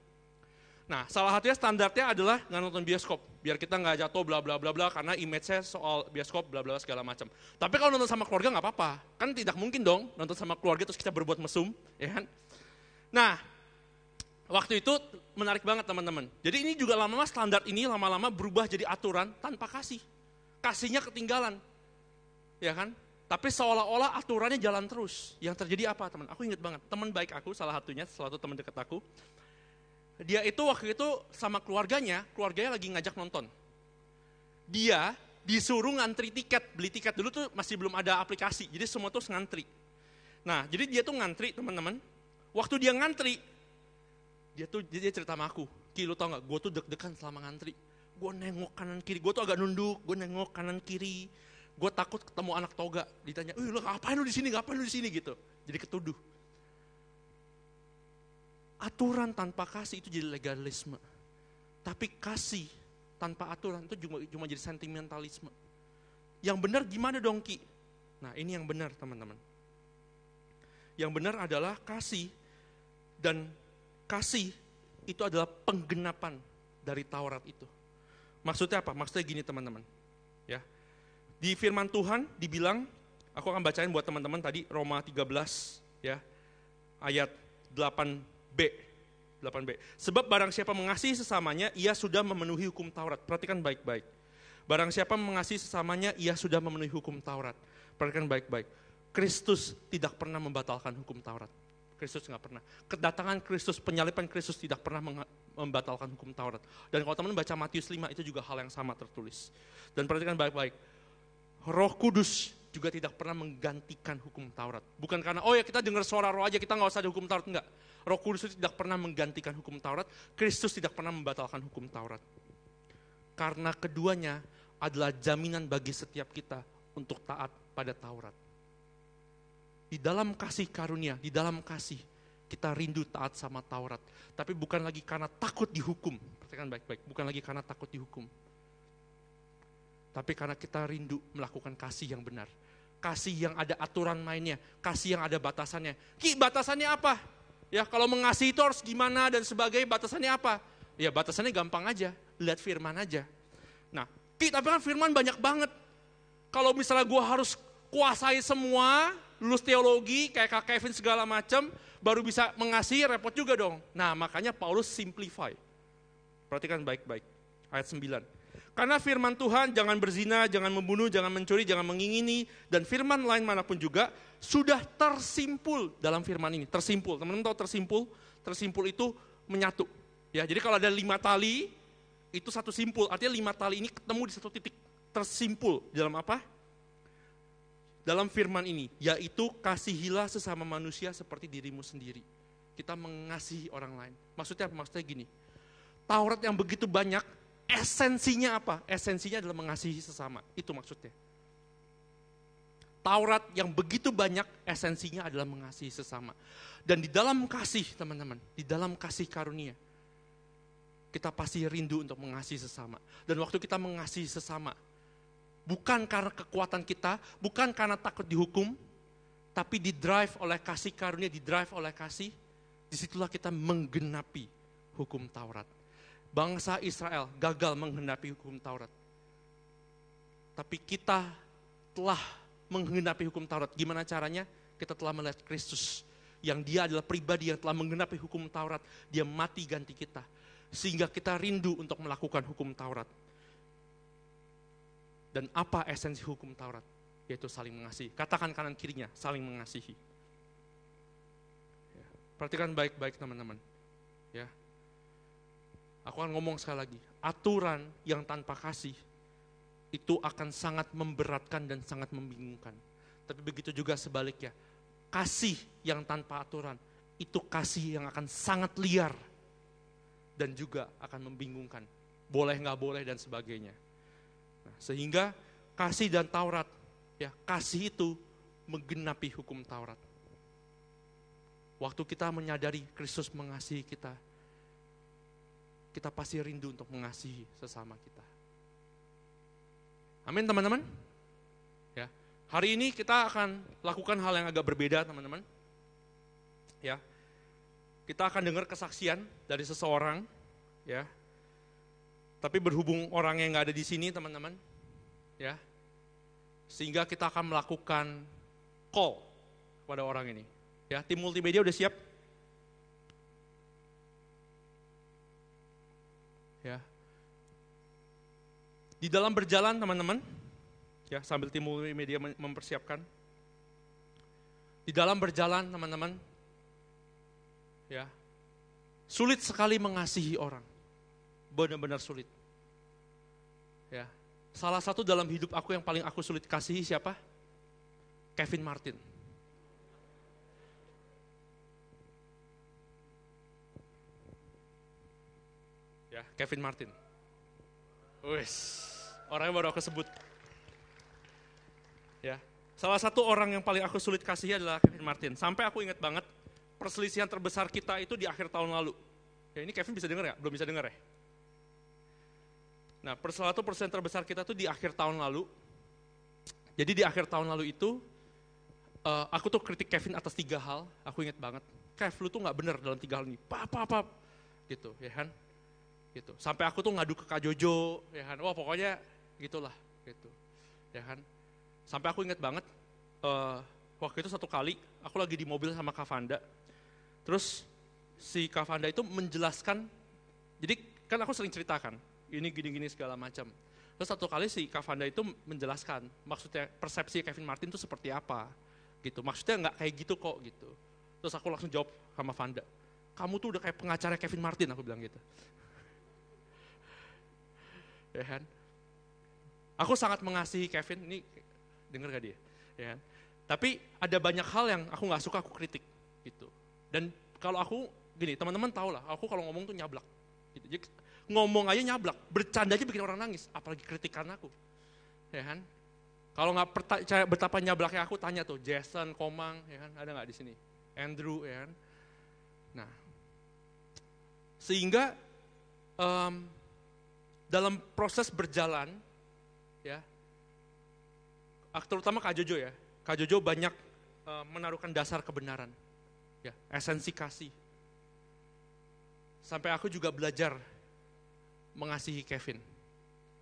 Nah, salah satunya standarnya adalah nggak nonton bioskop, biar kita nggak jatuh bla bla bla bla karena image-nya soal bioskop bla bla segala macam. Tapi kalau nonton sama keluarga nggak apa-apa, kan tidak mungkin dong nonton sama keluarga terus kita berbuat mesum, ya kan? Nah, waktu itu menarik banget teman-teman. Jadi ini juga lama-lama standar ini lama-lama berubah jadi aturan tanpa kasih. Kasihnya ketinggalan, ya kan? Tapi seolah-olah aturannya jalan terus. Yang terjadi apa teman? Aku ingat banget, teman baik aku salah satunya, salah satu teman dekat aku, dia itu waktu itu sama keluarganya, keluarganya lagi ngajak nonton. Dia disuruh ngantri tiket, beli tiket dulu tuh masih belum ada aplikasi, jadi semua tuh ngantri. Nah, jadi dia tuh ngantri teman-teman. Waktu dia ngantri, dia tuh dia cerita sama aku, Ki lu tau gak, gue tuh deg-degan selama ngantri. Gue nengok kanan kiri, gue tuh agak nunduk, gue nengok kanan kiri. Gue takut ketemu anak toga, ditanya, eh lu ngapain lu di sini, ngapain lu di sini gitu. Jadi ketuduh aturan tanpa kasih itu jadi legalisme. Tapi kasih tanpa aturan itu cuma, cuma jadi sentimentalisme. Yang benar gimana dong Ki? Nah ini yang benar teman-teman. Yang benar adalah kasih dan kasih itu adalah penggenapan dari Taurat itu. Maksudnya apa? Maksudnya gini teman-teman. Ya. Di firman Tuhan dibilang, aku akan bacain buat teman-teman tadi Roma 13 ya. Ayat 8 B. 8b. Sebab barang siapa mengasihi sesamanya, ia sudah memenuhi hukum Taurat. Perhatikan baik-baik. Barang siapa mengasihi sesamanya, ia sudah memenuhi hukum Taurat. Perhatikan baik-baik. Kristus tidak pernah membatalkan hukum Taurat. Kristus nggak pernah. Kedatangan Kristus, penyalipan Kristus tidak pernah membatalkan hukum Taurat. Dan kalau teman baca Matius 5 itu juga hal yang sama tertulis. Dan perhatikan baik-baik. Roh Kudus juga tidak pernah menggantikan hukum Taurat. Bukan karena, oh ya kita dengar suara roh aja, kita nggak usah ada hukum Taurat. Enggak Roh Kudus itu tidak pernah menggantikan hukum Taurat, Kristus tidak pernah membatalkan hukum Taurat. Karena keduanya adalah jaminan bagi setiap kita untuk taat pada Taurat. Di dalam kasih karunia, di dalam kasih, kita rindu taat sama Taurat. Tapi bukan lagi karena takut dihukum. Perhatikan baik-baik, bukan lagi karena takut dihukum. Tapi karena kita rindu melakukan kasih yang benar. Kasih yang ada aturan mainnya, kasih yang ada batasannya. Ki, batasannya apa? Ya kalau mengasihi itu harus gimana dan sebagainya, batasannya apa? Ya batasannya gampang aja, lihat firman aja. Nah, tapi kan firman banyak banget. Kalau misalnya gue harus kuasai semua, lulus teologi, kayak Kak Kevin segala macam, baru bisa mengasihi, repot juga dong. Nah, makanya Paulus simplify. Perhatikan baik-baik. Ayat 9. Karena firman Tuhan, jangan berzina, jangan membunuh, jangan mencuri, jangan mengingini, dan firman lain mana pun juga, sudah tersimpul dalam firman ini. Tersimpul, teman-teman tahu tersimpul? Tersimpul itu menyatu. Ya, jadi kalau ada lima tali, itu satu simpul. Artinya lima tali ini ketemu di satu titik. Tersimpul dalam apa? Dalam firman ini, yaitu kasihilah sesama manusia seperti dirimu sendiri. Kita mengasihi orang lain. Maksudnya apa? Maksudnya gini, Taurat yang begitu banyak, esensinya apa? Esensinya adalah mengasihi sesama. Itu maksudnya. Taurat yang begitu banyak esensinya adalah mengasihi sesama. Dan di dalam kasih teman-teman, di dalam kasih karunia, kita pasti rindu untuk mengasihi sesama. Dan waktu kita mengasihi sesama, bukan karena kekuatan kita, bukan karena takut dihukum, tapi di drive oleh kasih karunia, di drive oleh kasih, di situlah kita menggenapi hukum Taurat. Bangsa Israel gagal menggenapi hukum Taurat. Tapi kita telah menggenapi hukum Taurat. Gimana caranya? Kita telah melihat Kristus yang dia adalah pribadi yang telah menggenapi hukum Taurat. Dia mati ganti kita. sehingga kita rindu untuk melakukan hukum Taurat. Dan apa esensi hukum Taurat? Yaitu saling mengasihi. Katakan kanan kirinya, saling mengasihi. Ya. Perhatikan baik-baik teman-teman. Ya. Aku akan ngomong sekali lagi, aturan yang tanpa kasih itu akan sangat memberatkan dan sangat membingungkan. Tapi begitu juga sebaliknya, kasih yang tanpa aturan itu kasih yang akan sangat liar dan juga akan membingungkan. Boleh nggak boleh dan sebagainya. Nah, sehingga kasih dan Taurat, ya kasih itu menggenapi hukum Taurat. Waktu kita menyadari Kristus mengasihi kita, kita pasti rindu untuk mengasihi sesama kita. Amin teman-teman. Ya, hari ini kita akan lakukan hal yang agak berbeda teman-teman. Ya, kita akan dengar kesaksian dari seseorang, ya. Tapi berhubung orang yang nggak ada di sini teman-teman, ya, sehingga kita akan melakukan call kepada orang ini. Ya, tim multimedia udah siap? Ya. Di dalam berjalan teman-teman, ya sambil tim media mempersiapkan. Di dalam berjalan teman-teman, ya sulit sekali mengasihi orang, benar-benar sulit. Ya, salah satu dalam hidup aku yang paling aku sulit kasihi siapa? Kevin Martin. Ya, Kevin Martin. Wes, orangnya baru aku sebut. Ya, salah satu orang yang paling aku sulit kasih adalah Kevin Martin. Sampai aku ingat banget perselisihan terbesar kita itu di akhir tahun lalu. Ya ini Kevin bisa dengar ya? Belum bisa dengar ya? Nah, salah satu persen terbesar kita tuh di akhir tahun lalu. Jadi di akhir tahun lalu itu, uh, aku tuh kritik Kevin atas tiga hal. Aku ingat banget. Kev, lu tuh nggak bener dalam tiga hal ini. Pap, pap, pap. Gitu, ya kan? Gitu. Sampai aku tuh ngadu ke Kak Jojo, ya kan. Wah pokoknya gitulah, gitu. Ya kan. Sampai aku inget banget, uh, waktu itu satu kali aku lagi di mobil sama Kak Vanda. Terus si Kak Vanda itu menjelaskan, jadi kan aku sering ceritakan, ini gini-gini segala macam. Terus satu kali si Kak Vanda itu menjelaskan, maksudnya persepsi Kevin Martin itu seperti apa, gitu. Maksudnya nggak kayak gitu kok, gitu. Terus aku langsung jawab sama Vanda, kamu tuh udah kayak pengacara Kevin Martin, aku bilang gitu ya kan? Aku sangat mengasihi Kevin, ini denger gak dia? Ya kan? Tapi ada banyak hal yang aku nggak suka aku kritik gitu. Dan kalau aku gini, teman-teman tahu lah, aku kalau ngomong tuh nyablak. Gitu. Jadi, ngomong aja nyablak, bercanda aja bikin orang nangis, apalagi kritikan aku. Ya kan? Kalau nggak percaya betapa nyablaknya aku tanya tuh Jason, Komang, ya kan? Ada nggak di sini? Andrew, ya kan? Nah, sehingga um, dalam proses berjalan, ya, terutama Kak Jojo ya, Kak Jojo banyak uh, menaruhkan dasar kebenaran, ya, esensi kasih. Sampai aku juga belajar mengasihi Kevin.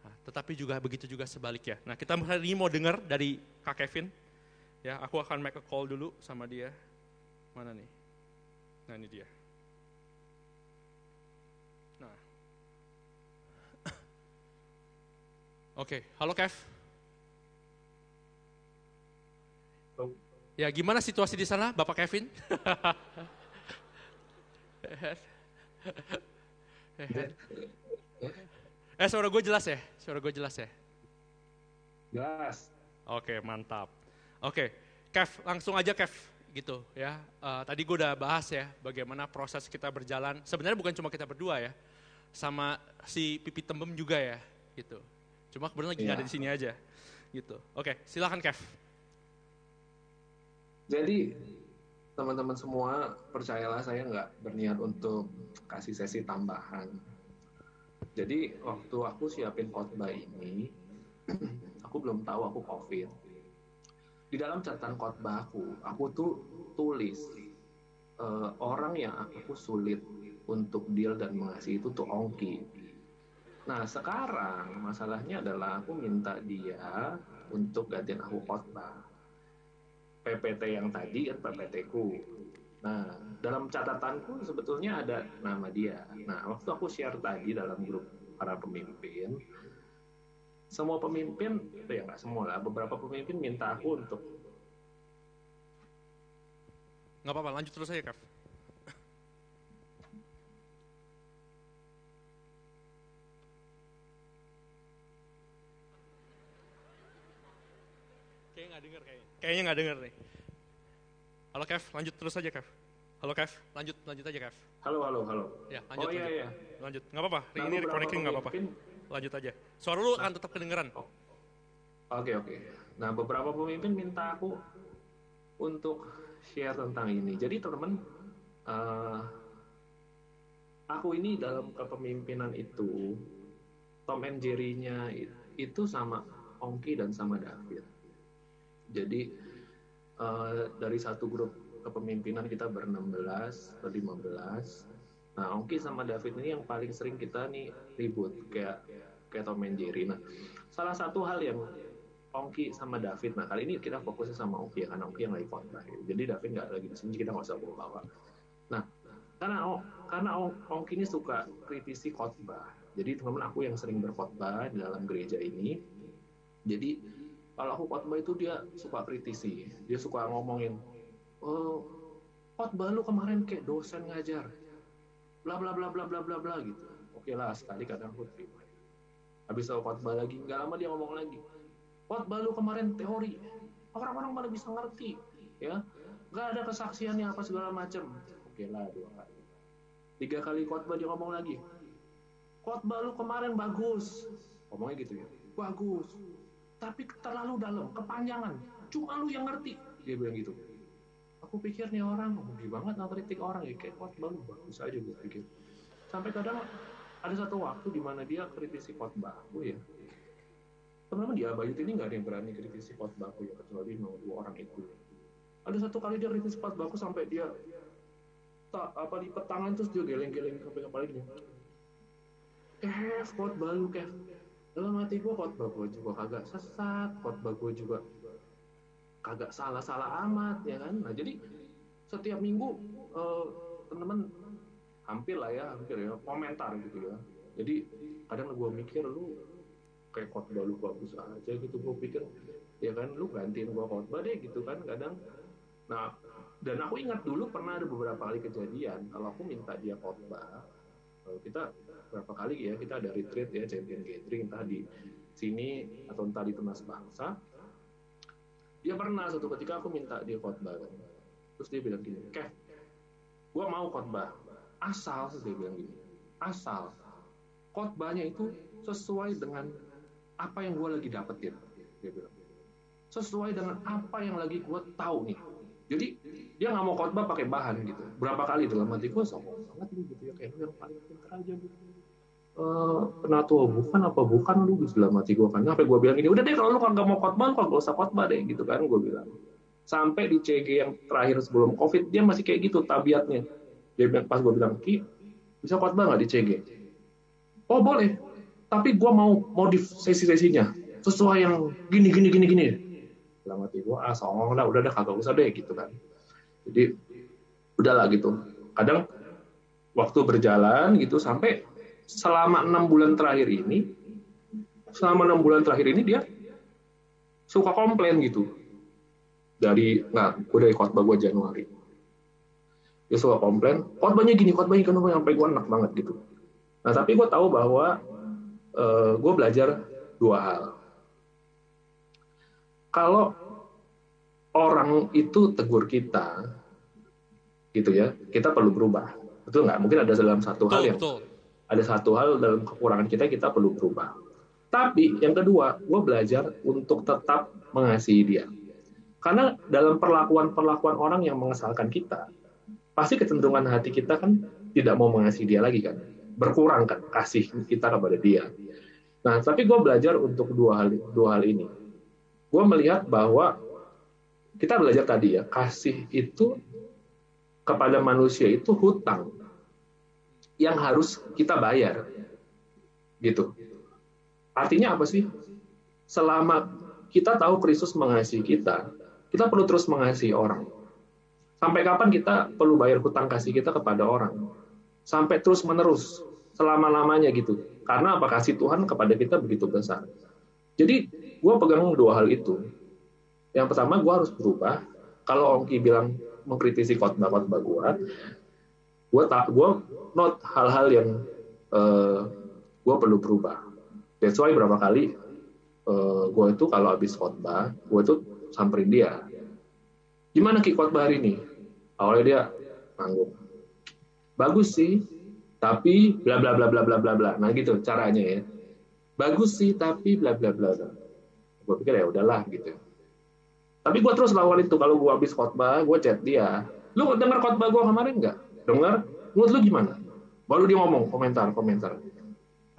Nah, tetapi juga begitu juga sebaliknya. Nah kita hari ini mau dengar dari Kak Kevin. Ya, aku akan make a call dulu sama dia. Mana nih? Nah ini dia. Oke, halo Kev. Ya, gimana situasi di sana, Bapak Kevin? eh, suara gue jelas ya? Suara gue jelas ya? Jelas. Oke, mantap. Oke, Kev, langsung aja Kev, gitu ya. Uh, tadi gue udah bahas ya, bagaimana proses kita berjalan. Sebenarnya bukan cuma kita berdua ya, sama si Pipi Tembem juga ya, gitu. Cuma kebetulan lagi yeah. ada di sini aja. Gitu. Oke, silakan Kev. Jadi teman-teman semua percayalah saya nggak berniat untuk kasih sesi tambahan. Jadi waktu aku siapin khotbah ini, aku belum tahu aku COVID. Di dalam catatan khotbah aku, aku tuh tulis uh, orang yang aku sulit untuk deal dan mengasihi itu tuh Ongki Nah sekarang masalahnya adalah aku minta dia untuk gantiin aku khotbah. PPT yang tadi kan PPT ku. Nah, dalam catatanku sebetulnya ada nama dia. Nah, waktu aku share tadi dalam grup para pemimpin, semua pemimpin, ya nggak semua lah, beberapa pemimpin minta aku untuk nggak apa-apa, lanjut terus aja, Kev. Kayaknya nggak denger kayaknya. Nggak denger nih. Halo Kev, lanjut terus aja Kev. Halo Kev, lanjut lanjut aja Kev. Halo halo halo. Ya lanjut oh, iya, lanjut. Iya. Lanjut, nggak apa-apa. Nah, ini reconnecting nggak apa-apa. Lanjut aja. Suara lu nah, akan tetap kedengeran. Oke okay, oke. Okay. Nah beberapa pemimpin minta aku untuk share tentang ini. Jadi teman-teman, uh, aku ini dalam kepemimpinan itu Tom and Jerry-nya itu sama Ongki dan sama David. Jadi uh, dari satu grup kepemimpinan kita ber-16, ber-15. Nah, Ongki sama David ini yang paling sering kita nih ribut kayak kayak Tom and Jerry. Nah, salah satu hal yang Ongki sama David. Nah, kali ini kita fokusnya sama Ongki ya, karena Ongki yang lagi khotbah. Jadi David nggak lagi di sini, kita nggak usah bawa-bawa. Nah, karena karena Ongki ini suka kritisi khotbah. Jadi teman-teman aku yang sering berkhotbah di dalam gereja ini, jadi kalau aku khotbah itu dia suka kritisi dia suka ngomongin oh, khotbah lu kemarin kayak dosen ngajar bla bla bla bla bla bla bla gitu. Oke lah sekali kadang aku terima. Habis aku khotbah lagi nggak lama dia ngomong lagi khotbah lu kemarin teori orang-orang mana bisa ngerti ya. Nggak ada kesaksiannya apa segala macam oke lah dua kali. Tiga kali khotbah dia ngomong lagi khotbah lu kemarin bagus. Ngomongnya gitu ya. Bagus tapi terlalu dalam, kepanjangan. Cuma lu yang ngerti. Dia bilang gitu. Aku pikir nih orang, hobi banget kritik orang ya, kayak kuat banget, bagus aja gue pikir. Sampai kadang ada satu waktu di mana dia kritisi khotbahku ya. Teman-teman di Abayut ini nggak ada yang berani kritisi khotbahku ya, kecuali mau dua orang itu. Ada satu kali dia kritisi khotbahku sampai dia tak apa di tangan terus dia geleng-geleng sampai kepala gini. Kev, khotbah lu Kev dalam hati gue khotbah gue juga kagak sesat khotbah gue juga kagak salah-salah amat ya kan? Nah jadi setiap minggu uh, teman-teman hampir lah ya hampir ya komentar gitu ya. Jadi kadang gue mikir lu kayak khotbah lu bagus aja gitu gue pikir ya kan lu gantiin gue khotbah deh gitu kan kadang. Nah dan aku ingat dulu pernah ada beberapa kali kejadian kalau aku minta dia khotbah kita berapa kali ya kita ada retreat ya champion gathering entah di sini atau entah di Tunas Bangsa. Dia pernah satu ketika aku minta dia khotbah kan. Terus dia bilang gini Kev gue mau khotbah. Asal dia bilang gini asal khotbahnya itu sesuai dengan apa yang gue lagi dapetin. Dia bilang sesuai dengan apa yang lagi gue tahu nih jadi dia nggak mau khotbah pakai bahan gitu. Berapa kali dalam hati gue sombong banget gitu ya. Kayak yang paling pintar aja gitu. Uh, penatua bukan apa bukan lu dalam mati gue kan. Sampai gue bilang ini udah deh kalau lu kagak mau khotbah kalau gak usah khotbah deh gitu kan gue bilang. Sampai di CG yang terakhir sebelum covid dia masih kayak gitu tabiatnya. Dia bilang pas gue bilang ki bisa khotbah nggak di CG oh boleh. Tapi gue mau modif sesi-sesinya sesuai yang gini gini gini gini dalam hati gue ah songong lah udah deh kagak usah deh gitu kan. Jadi udahlah gitu. Kadang waktu berjalan gitu sampai selama enam bulan terakhir ini, selama enam bulan terakhir ini dia suka komplain gitu. Dari nah gue dari khotbah gue Januari. Dia suka komplain khotbahnya gini khotbahnya gini sampai gue enak banget gitu. Nah tapi gue tahu bahwa uh, eh, gue belajar dua hal kalau orang itu tegur kita gitu ya kita perlu berubah betul nggak mungkin ada dalam satu betul, hal yang betul ada satu hal dalam kekurangan kita kita perlu berubah. Tapi yang kedua, gue belajar untuk tetap mengasihi dia. Karena dalam perlakuan-perlakuan orang yang mengesalkan kita, pasti kecenderungan hati kita kan tidak mau mengasihi dia lagi kan. Berkurang kan kasih kita kepada dia. Nah, tapi gue belajar untuk dua hal dua hal ini. Gue melihat bahwa kita belajar tadi ya, kasih itu kepada manusia itu hutang yang harus kita bayar. Gitu. Artinya apa sih? Selama kita tahu Kristus mengasihi kita, kita perlu terus mengasihi orang. Sampai kapan kita perlu bayar hutang kasih kita kepada orang? Sampai terus menerus selama-lamanya gitu. Karena apa kasih Tuhan kepada kita begitu besar. Jadi gue pegang dua hal itu. Yang pertama gue harus berubah. Kalau Ongki bilang mengkritisi khotbah-khotbah gue, gue tak gue not hal-hal yang uh, eh, gue perlu berubah. That's why berapa kali uh, eh, gue itu kalau habis khotbah, gue tuh samperin dia. Gimana ki khotbah hari ini? Awalnya dia manggung. Bagus sih, tapi bla bla bla bla bla bla bla. Nah gitu caranya ya. Bagus sih tapi bla bla bla. Gue pikir ya udahlah gitu. Tapi gue terus lawan itu kalau gue habis khotbah, gue chat dia. Lu denger khotbah gue kemarin nggak? Dengar? Menurut lu gimana? Baru dia ngomong komentar komentar.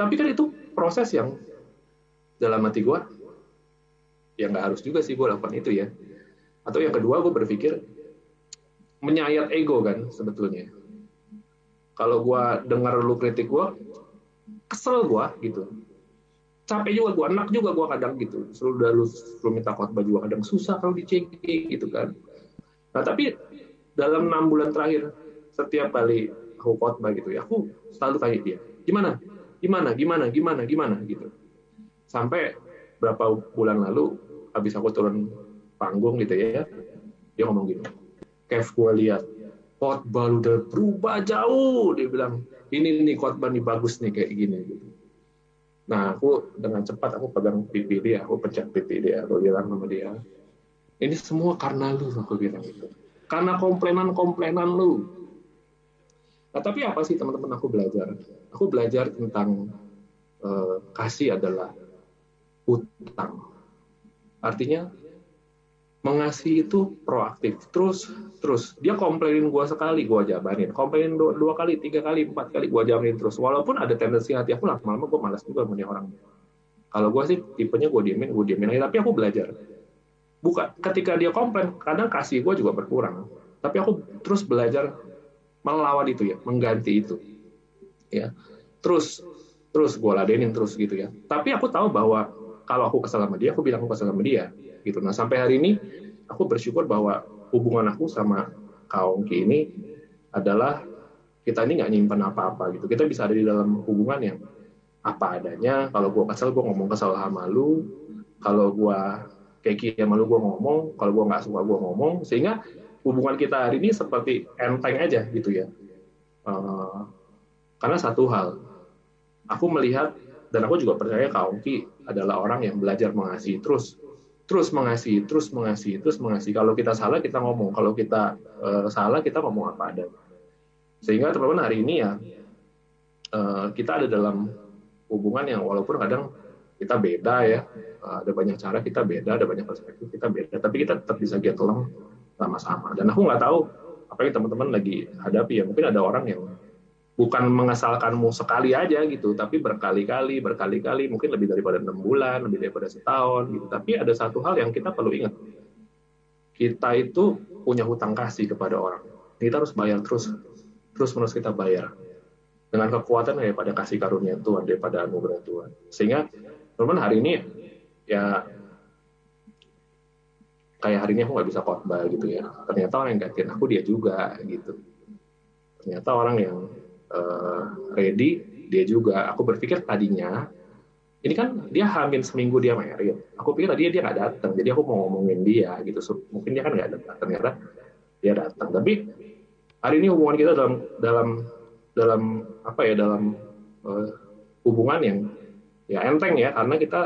Tapi kan itu proses yang dalam hati gue ya nggak harus juga sih gue lakukan itu ya. Atau yang kedua gue berpikir menyayat ego kan sebetulnya kalau gue dengar lu kritik gue kesel gue gitu capek juga gue enak juga gue kadang gitu. Selalu udah lu, lu minta khotbah juga kadang susah kalau dicengki gitu kan. Nah tapi dalam enam bulan terakhir setiap kali aku khotbah gitu ya aku selalu tanya dia gimana? Gimana? Gimana? Gimana? Gimana? Gitu. Sampai berapa bulan lalu habis aku turun panggung gitu ya dia ngomong gitu Kev gue lihat khotbah udah berubah jauh. Dia bilang ini nih khotbah nih bagus nih kayak gini gitu. Nah aku dengan cepat aku pegang pipi dia aku pencet pipi dia aku bilang sama dia ini semua karena lu aku bilang itu karena komplainan komplainan lu. Nah tapi apa sih teman-teman aku belajar? Aku belajar tentang uh, kasih adalah hutang artinya mengasihi itu proaktif. Terus terus. Dia komplainin gue sekali gue jabanin komplainin dua, dua kali tiga kali empat kali gue jabanin terus. Walaupun ada tendensi hati aku lama-lama gue malas juga punya orang. Kalau gue sih tipenya gue diemin gue diemin tapi aku belajar. Bukan ketika dia komplain kadang kasih gue juga berkurang. Tapi aku terus belajar melawan itu ya mengganti itu. Ya. Terus terus gue ladenin terus gitu ya. Tapi aku tahu bahwa kalau aku kesal sama dia aku bilang aku kesal sama dia gitu. Nah sampai hari ini aku bersyukur bahwa hubungan aku sama Kaongki ini adalah kita ini nggak nyimpan apa-apa gitu. Kita bisa ada di dalam hubungan yang apa adanya. Kalau gue kesel, gue ngomong kesal sama lu. Kalau gue kayak sama lu, gue ngomong. Kalau gue nggak suka, gue ngomong. Sehingga hubungan kita hari ini seperti enteng aja gitu ya. Uh, karena satu hal, aku melihat dan aku juga percaya Kaongki adalah orang yang belajar mengasihi terus terus mengasihi, terus mengasihi, terus mengasihi. Kalau kita salah kita ngomong, kalau kita uh, salah kita ngomong apa ada. Sehingga teman-teman hari ini ya uh, kita ada dalam hubungan yang walaupun kadang kita beda ya, uh, ada banyak cara kita beda, ada banyak perspektif kita beda, tapi kita tetap bisa get along sama-sama. Dan aku nggak tahu apa yang teman-teman lagi hadapi ya. Mungkin ada orang yang bukan mengesalkanmu sekali aja gitu, tapi berkali-kali, berkali-kali, mungkin lebih daripada enam bulan, lebih daripada setahun gitu. Tapi ada satu hal yang kita perlu ingat, kita itu punya hutang kasih kepada orang. Kita harus bayar terus, terus menerus kita bayar dengan kekuatan daripada kasih karunia Tuhan, daripada anugerah Tuhan. Sehingga teman-teman hari ini ya kayak hari ini aku nggak bisa khotbah gitu ya. Ternyata orang yang gantiin aku dia juga gitu. Ternyata orang yang uh, ready dia juga. Aku berpikir tadinya ini kan dia hamil seminggu dia married. Aku pikir tadi dia nggak datang jadi aku mau ngomongin dia gitu. So, mungkin dia kan nggak datang ternyata dia datang. Tapi hari ini hubungan kita dalam dalam dalam apa ya dalam uh, hubungan yang ya enteng ya karena kita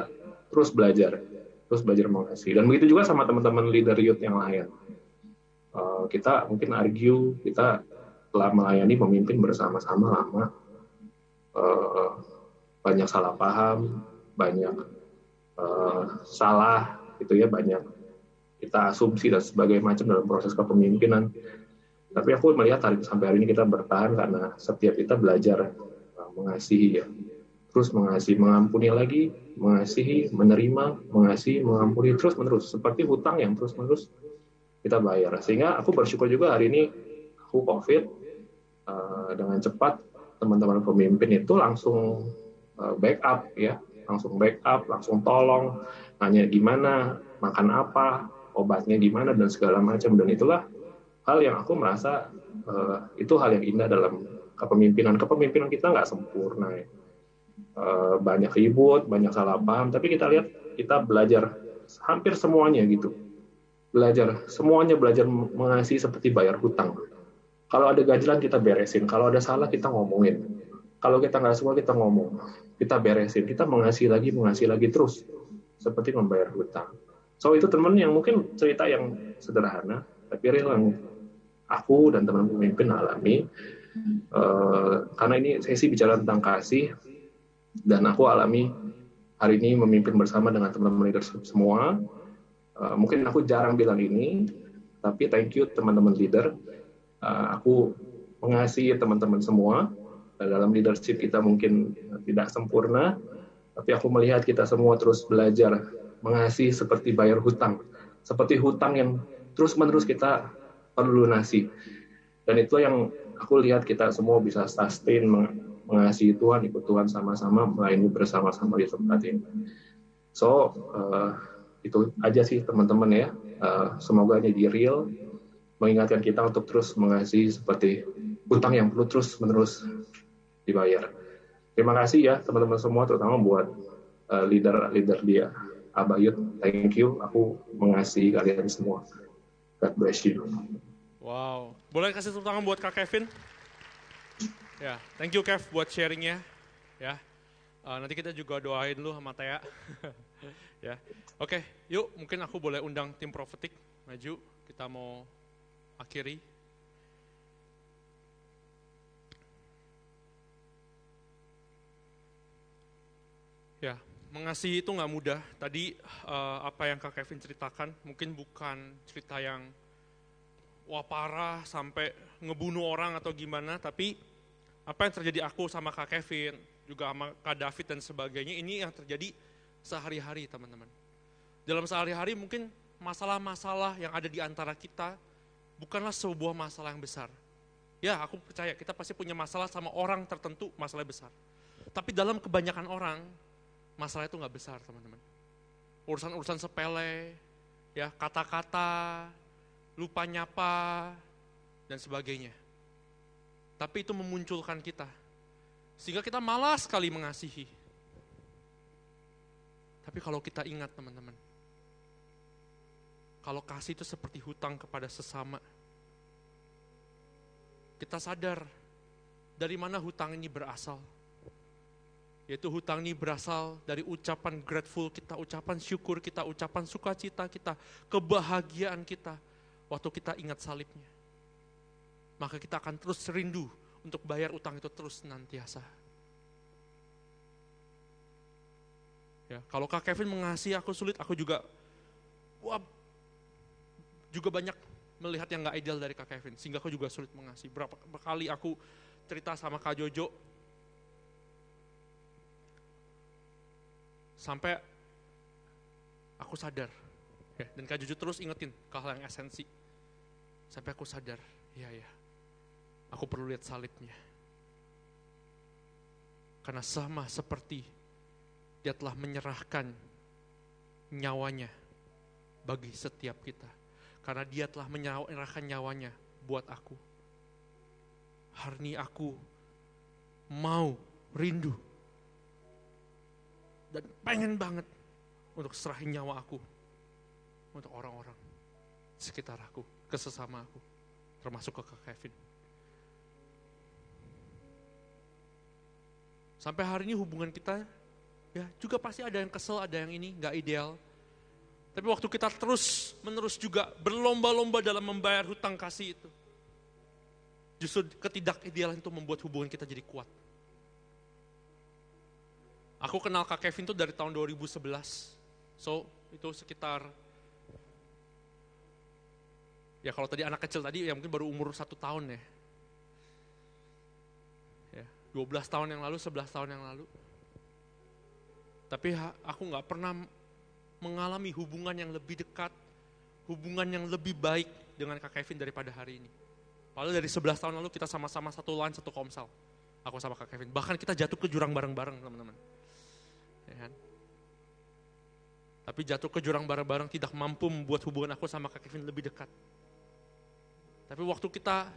terus belajar terus belajar mengasihi dan begitu juga sama teman-teman leader youth yang lain. Uh, kita mungkin argue kita telah melayani pemimpin bersama-sama lama. Uh, banyak salah paham banyak uh, salah gitu ya banyak kita asumsi dan sebagainya macam dalam proses kepemimpinan. Tapi aku melihat hari sampai hari ini kita bertahan karena setiap kita belajar uh, mengasihi ya. Terus mengasihi mengampuni lagi mengasihi menerima mengasihi mengampuni terus menerus seperti hutang yang terus menerus kita bayar. Sehingga aku bersyukur juga hari ini aku covid Eh, dengan cepat teman-teman pemimpin itu langsung uh, backup ya, langsung backup, langsung tolong, nanya gimana, makan apa, obatnya gimana dan segala macam dan itulah hal yang aku merasa uh, itu hal yang indah dalam kepemimpinan. Kepemimpinan kita nggak sempurna ya. Banyak ribut, banyak salah paham, tapi kita lihat kita belajar hampir semuanya gitu. Belajar, semuanya belajar mengasihi seperti bayar hutang. Kalau ada ganjilan kita beresin, kalau ada salah kita ngomongin. Kalau kita nggak suka kita ngomong, kita beresin, kita mengasihi lagi, mengasihi lagi terus, seperti membayar hutang. So itu teman yang mungkin cerita yang sederhana, tapi real yang aku dan teman pemimpin alami. Uh, karena ini sesi bicara tentang kasih, dan aku alami hari ini memimpin bersama dengan teman-teman leadership semua. Uh, mungkin aku jarang bilang ini, tapi thank you teman-teman leader. Uh, aku mengasihi teman-teman semua dalam leadership kita mungkin tidak sempurna, tapi aku melihat kita semua terus belajar mengasihi seperti bayar hutang, seperti hutang yang terus-menerus kita perlu lunasi. Dan itu yang aku lihat kita semua bisa sustain mengasihi Tuhan, ikut Tuhan sama-sama, melayani bersama-sama di tempat ini. So, uh, itu aja sih teman-teman ya. Uh, semoga jadi real, mengingatkan kita untuk terus mengasihi seperti hutang yang perlu terus-menerus dibayar. Terima kasih ya teman-teman semua, terutama buat uh, leader-leader dia. Abayut, thank you. Aku mengasihi kalian semua. God bless you. Wow, boleh kasih tepuk tangan buat Kak Kevin? Ya, thank you Kev buat sharingnya. Ya, uh, nanti kita juga doain lu sama Tea. ya, oke, okay, yuk mungkin aku boleh undang tim profetik maju. Kita mau akhiri Ya, mengasihi itu nggak mudah. Tadi uh, apa yang Kak Kevin ceritakan mungkin bukan cerita yang wah parah sampai ngebunuh orang atau gimana, tapi apa yang terjadi aku sama Kak Kevin, juga sama Kak David dan sebagainya, ini yang terjadi sehari-hari teman-teman. Dalam sehari-hari mungkin masalah-masalah yang ada di antara kita bukanlah sebuah masalah yang besar. Ya, aku percaya kita pasti punya masalah sama orang tertentu, masalah besar. Tapi dalam kebanyakan orang, masalah itu nggak besar teman-teman. Urusan-urusan sepele, ya kata-kata, lupa nyapa, dan sebagainya. Tapi itu memunculkan kita. Sehingga kita malas sekali mengasihi. Tapi kalau kita ingat teman-teman, kalau kasih itu seperti hutang kepada sesama, kita sadar dari mana hutang ini berasal yaitu hutang ini berasal dari ucapan grateful kita, ucapan syukur kita, ucapan sukacita kita, kebahagiaan kita waktu kita ingat salibnya. Maka kita akan terus rindu untuk bayar utang itu terus nantiasa. Ya, kalau Kak Kevin mengasihi aku sulit, aku juga wah, juga banyak melihat yang gak ideal dari Kak Kevin, sehingga aku juga sulit mengasihi. Berapa kali aku cerita sama Kak Jojo, Sampai aku sadar. Ya, dan Kak Juju terus ingetin ke hal yang esensi. Sampai aku sadar, iya ya, aku perlu lihat salibnya. Karena sama seperti dia telah menyerahkan nyawanya bagi setiap kita. Karena dia telah menyerahkan nyawanya buat aku. Hari ini aku mau rindu dan pengen banget untuk serahin nyawa aku untuk orang-orang sekitar aku, ke sesama aku, termasuk ke Kak Kevin. Sampai hari ini hubungan kita ya juga pasti ada yang kesel, ada yang ini nggak ideal. Tapi waktu kita terus menerus juga berlomba-lomba dalam membayar hutang kasih itu, justru ketidakidealan itu membuat hubungan kita jadi kuat. Aku kenal Kak Kevin tuh dari tahun 2011. So, itu sekitar ya kalau tadi anak kecil tadi ya mungkin baru umur satu tahun ya. ya 12 tahun yang lalu, 11 tahun yang lalu. Tapi aku nggak pernah mengalami hubungan yang lebih dekat, hubungan yang lebih baik dengan Kak Kevin daripada hari ini. Padahal dari 11 tahun lalu kita sama-sama satu line, satu komsel. Aku sama Kak Kevin. Bahkan kita jatuh ke jurang bareng-bareng teman-teman. Ya kan? Tapi jatuh ke jurang bareng-bareng tidak mampu membuat hubungan aku sama Kak Kevin lebih dekat. Tapi waktu kita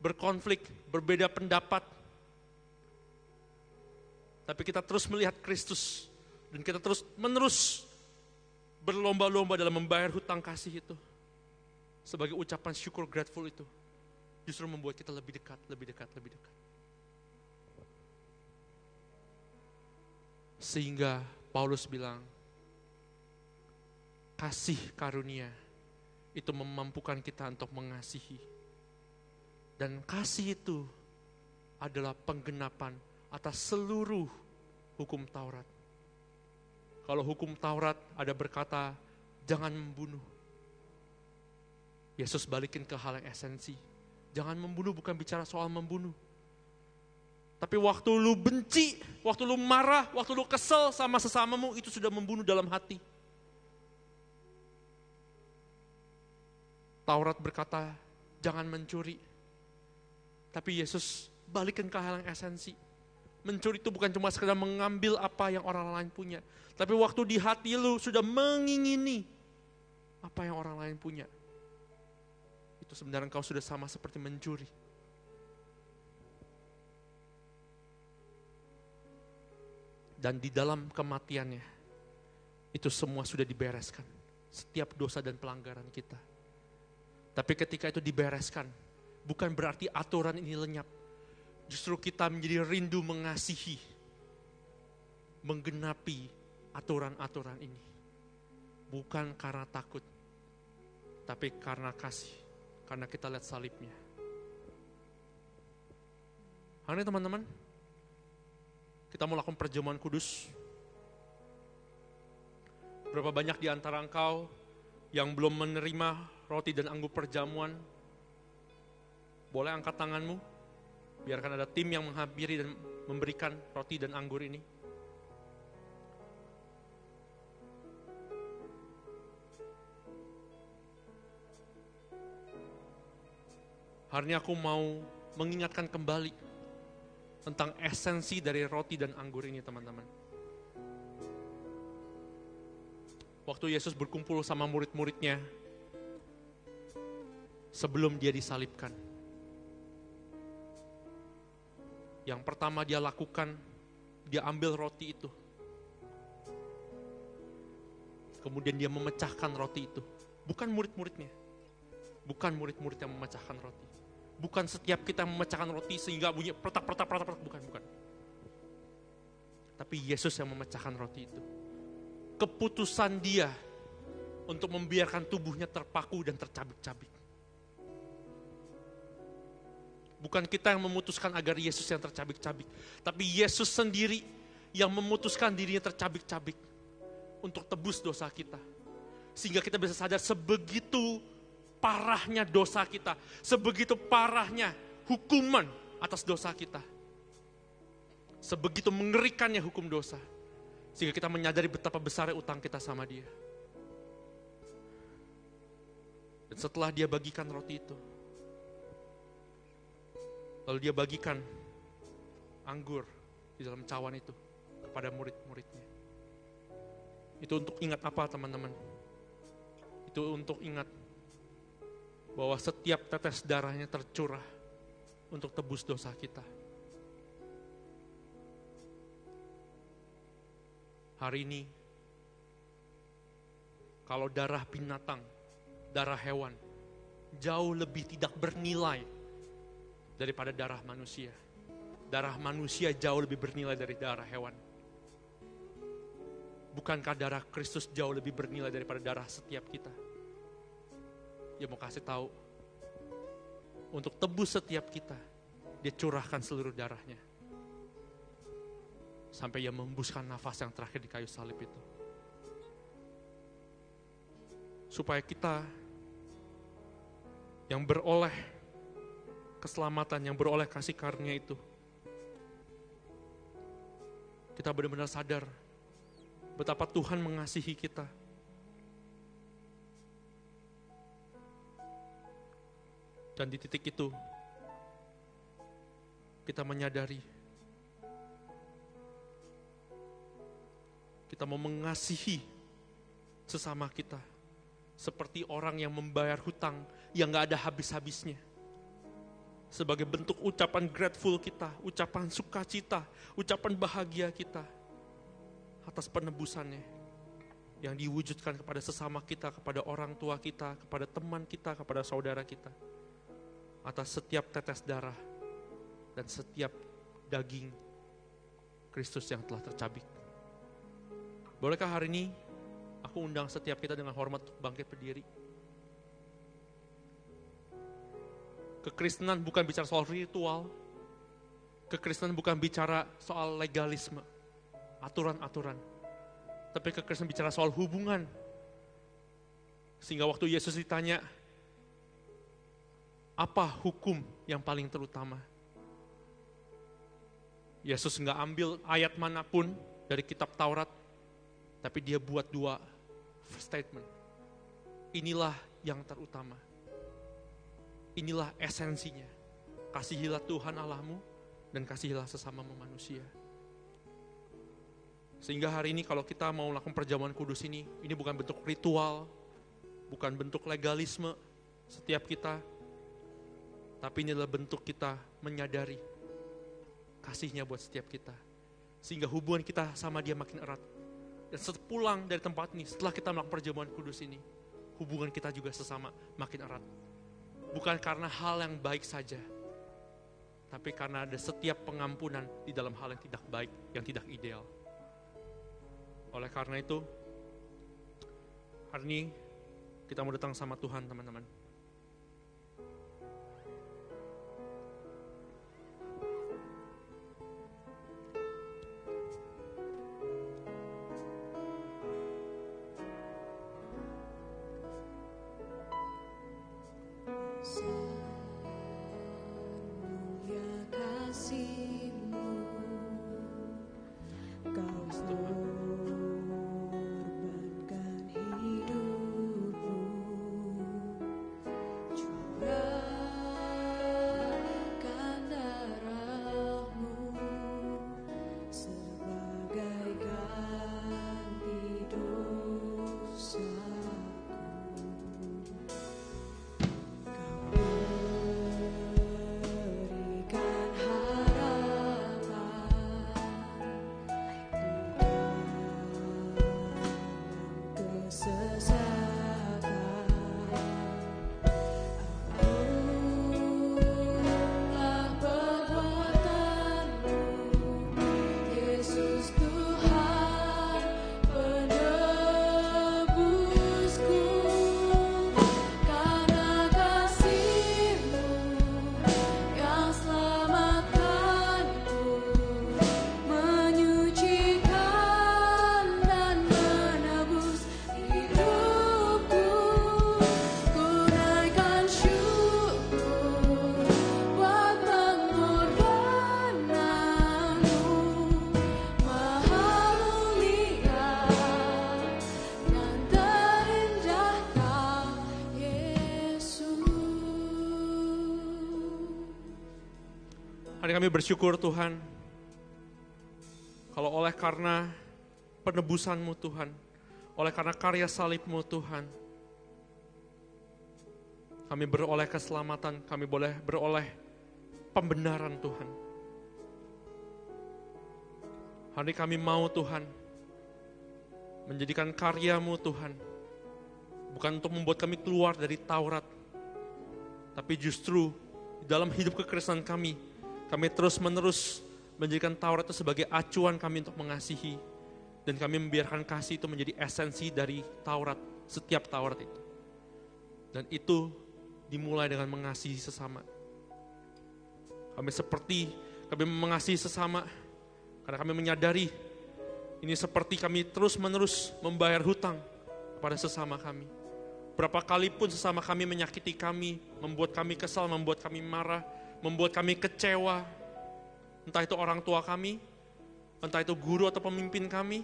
berkonflik, berbeda pendapat, tapi kita terus melihat Kristus dan kita terus menerus berlomba-lomba dalam membayar hutang kasih itu sebagai ucapan syukur grateful itu justru membuat kita lebih dekat, lebih dekat, lebih dekat. Sehingga Paulus bilang, kasih karunia itu memampukan kita untuk mengasihi. Dan kasih itu adalah penggenapan atas seluruh hukum Taurat. Kalau hukum Taurat ada berkata, jangan membunuh. Yesus balikin ke hal yang esensi. Jangan membunuh bukan bicara soal membunuh. Tapi waktu lu benci, waktu lu marah, waktu lu kesel sama sesamamu, itu sudah membunuh dalam hati. Taurat berkata, jangan mencuri. Tapi Yesus balikin ke hal yang esensi. Mencuri itu bukan cuma sekedar mengambil apa yang orang lain punya. Tapi waktu di hati lu sudah mengingini apa yang orang lain punya. Itu sebenarnya kau sudah sama seperti mencuri. Dan di dalam kematiannya, itu semua sudah dibereskan. Setiap dosa dan pelanggaran kita tapi ketika itu dibereskan, bukan berarti aturan ini lenyap. Justru kita menjadi rindu mengasihi, menggenapi aturan-aturan ini. Bukan karena takut, tapi karena kasih. Karena kita lihat salibnya. Hari teman-teman, kita mau lakukan perjamuan kudus. Berapa banyak di antara engkau yang belum menerima roti dan anggur perjamuan, boleh angkat tanganmu, biarkan ada tim yang menghampiri dan memberikan roti dan anggur ini. Hari ini aku mau mengingatkan kembali tentang esensi dari roti dan anggur ini teman-teman. Waktu Yesus berkumpul sama murid-muridnya, sebelum dia disalibkan. Yang pertama dia lakukan, dia ambil roti itu. Kemudian dia memecahkan roti itu. Bukan murid-muridnya. Bukan murid-murid yang memecahkan roti. Bukan setiap kita memecahkan roti sehingga bunyi pertak pertak pertak pertak bukan bukan. Tapi Yesus yang memecahkan roti itu. Keputusan dia untuk membiarkan tubuhnya terpaku dan tercabik-cabik. Bukan kita yang memutuskan agar Yesus yang tercabik-cabik. Tapi Yesus sendiri yang memutuskan dirinya tercabik-cabik. Untuk tebus dosa kita. Sehingga kita bisa sadar sebegitu parahnya dosa kita. Sebegitu parahnya hukuman atas dosa kita. Sebegitu mengerikannya hukum dosa. Sehingga kita menyadari betapa besarnya utang kita sama dia. Dan setelah dia bagikan roti itu, Lalu dia bagikan anggur di dalam cawan itu kepada murid-muridnya. Itu untuk ingat apa teman-teman? Itu untuk ingat bahwa setiap tetes darahnya tercurah untuk tebus dosa kita. Hari ini, kalau darah binatang, darah hewan, jauh lebih tidak bernilai daripada darah manusia. Darah manusia jauh lebih bernilai dari darah hewan. Bukankah darah Kristus jauh lebih bernilai daripada darah setiap kita? Dia mau kasih tahu, untuk tebus setiap kita, dia curahkan seluruh darahnya. Sampai ia membuskan nafas yang terakhir di kayu salib itu. Supaya kita yang beroleh keselamatan yang beroleh kasih karunia itu. Kita benar-benar sadar betapa Tuhan mengasihi kita. Dan di titik itu, kita menyadari kita mau mengasihi sesama kita seperti orang yang membayar hutang yang gak ada habis-habisnya. Sebagai bentuk ucapan grateful kita, ucapan sukacita, ucapan bahagia kita atas penebusannya yang diwujudkan kepada sesama kita, kepada orang tua kita, kepada teman kita, kepada saudara kita. Atas setiap tetes darah dan setiap daging Kristus yang telah tercabik. Bolehkah hari ini aku undang setiap kita dengan hormat bangkit berdiri? Kekristenan bukan bicara soal ritual. Kekristenan bukan bicara soal legalisme, aturan-aturan. Tapi kekristenan bicara soal hubungan. Sehingga waktu Yesus ditanya, apa hukum yang paling terutama? Yesus nggak ambil ayat mana pun dari kitab Taurat, tapi dia buat dua statement. Inilah yang terutama Inilah esensinya. Kasihilah Tuhan Allahmu dan kasihilah sesama manusia. Sehingga hari ini kalau kita mau melakukan perjamuan kudus ini, ini bukan bentuk ritual, bukan bentuk legalisme setiap kita, tapi ini adalah bentuk kita menyadari kasihnya buat setiap kita. Sehingga hubungan kita sama dia makin erat. Dan sepulang dari tempat ini, setelah kita melakukan perjamuan kudus ini, hubungan kita juga sesama makin erat bukan karena hal yang baik saja, tapi karena ada setiap pengampunan di dalam hal yang tidak baik, yang tidak ideal. Oleh karena itu, hari ini kita mau datang sama Tuhan, teman-teman. Bersyukur Tuhan, kalau oleh karena penebusanmu Tuhan, oleh karena karya salibmu Tuhan, kami beroleh keselamatan, kami boleh beroleh pembenaran Tuhan. Hari kami mau Tuhan, menjadikan karyamu Tuhan, bukan untuk membuat kami keluar dari Taurat, tapi justru dalam hidup kekristenan kami, kami terus-menerus menjadikan Taurat itu sebagai acuan kami untuk mengasihi. Dan kami membiarkan kasih itu menjadi esensi dari Taurat, setiap Taurat itu. Dan itu dimulai dengan mengasihi sesama. Kami seperti kami mengasihi sesama karena kami menyadari ini seperti kami terus-menerus membayar hutang kepada sesama kami. Berapa kali pun sesama kami menyakiti kami, membuat kami kesal, membuat kami marah, membuat kami kecewa. Entah itu orang tua kami, entah itu guru atau pemimpin kami,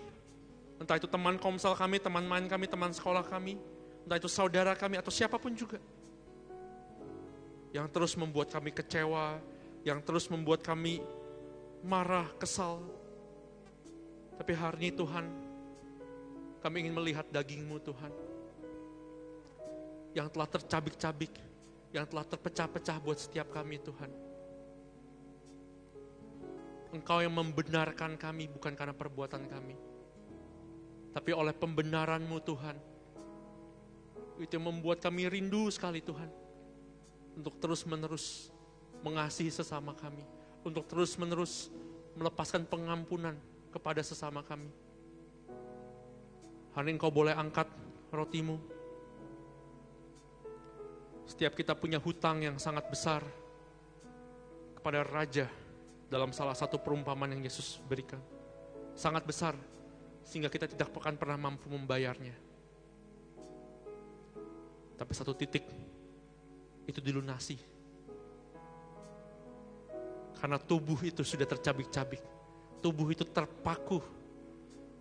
entah itu teman komsel kami, teman main kami, teman sekolah kami, entah itu saudara kami atau siapa pun juga. Yang terus membuat kami kecewa, yang terus membuat kami marah, kesal. Tapi hari ini Tuhan, kami ingin melihat dagingmu Tuhan. yang telah tercabik-cabik, yang telah terpecah-pecah buat setiap kami Tuhan. Engkau yang membenarkan kami bukan karena perbuatan kami. Tapi oleh pembenaranmu Tuhan. Itu yang membuat kami rindu sekali Tuhan. Untuk terus menerus mengasihi sesama kami. Untuk terus menerus melepaskan pengampunan kepada sesama kami. Hari engkau boleh angkat rotimu. Setiap kita punya hutang yang sangat besar kepada Raja dalam salah satu perumpamaan yang Yesus berikan. Sangat besar, sehingga kita tidak akan pernah mampu membayarnya. Tapi satu titik, itu dilunasi. Karena tubuh itu sudah tercabik-cabik. Tubuh itu terpaku.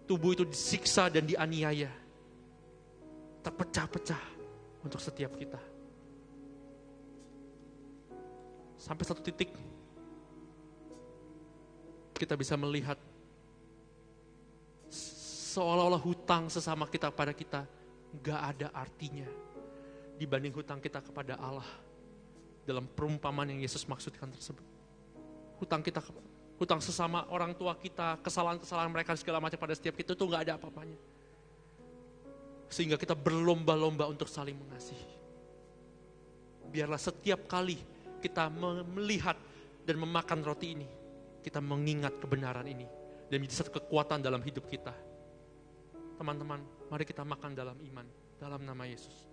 Tubuh itu disiksa dan dianiaya. Terpecah-pecah untuk setiap kita. Sampai satu titik, kita bisa melihat seolah-olah hutang sesama kita pada kita gak ada artinya dibanding hutang kita kepada Allah dalam perumpamaan yang Yesus maksudkan tersebut. Hutang kita, hutang sesama orang tua kita, kesalahan-kesalahan mereka segala macam pada setiap kita itu gak ada apa-apanya. Sehingga kita berlomba-lomba untuk saling mengasihi. Biarlah setiap kali kita melihat dan memakan roti ini, kita mengingat kebenaran ini dan menjadi satu kekuatan dalam hidup kita. Teman-teman, mari kita makan dalam iman, dalam nama Yesus.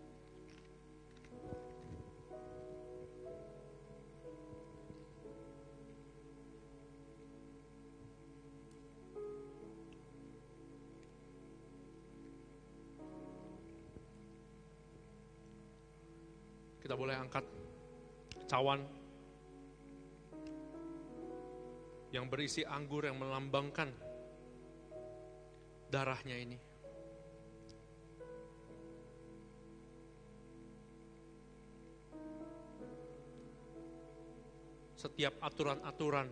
Kita boleh angkat cawan yang berisi anggur yang melambangkan darahnya ini. Setiap aturan-aturan,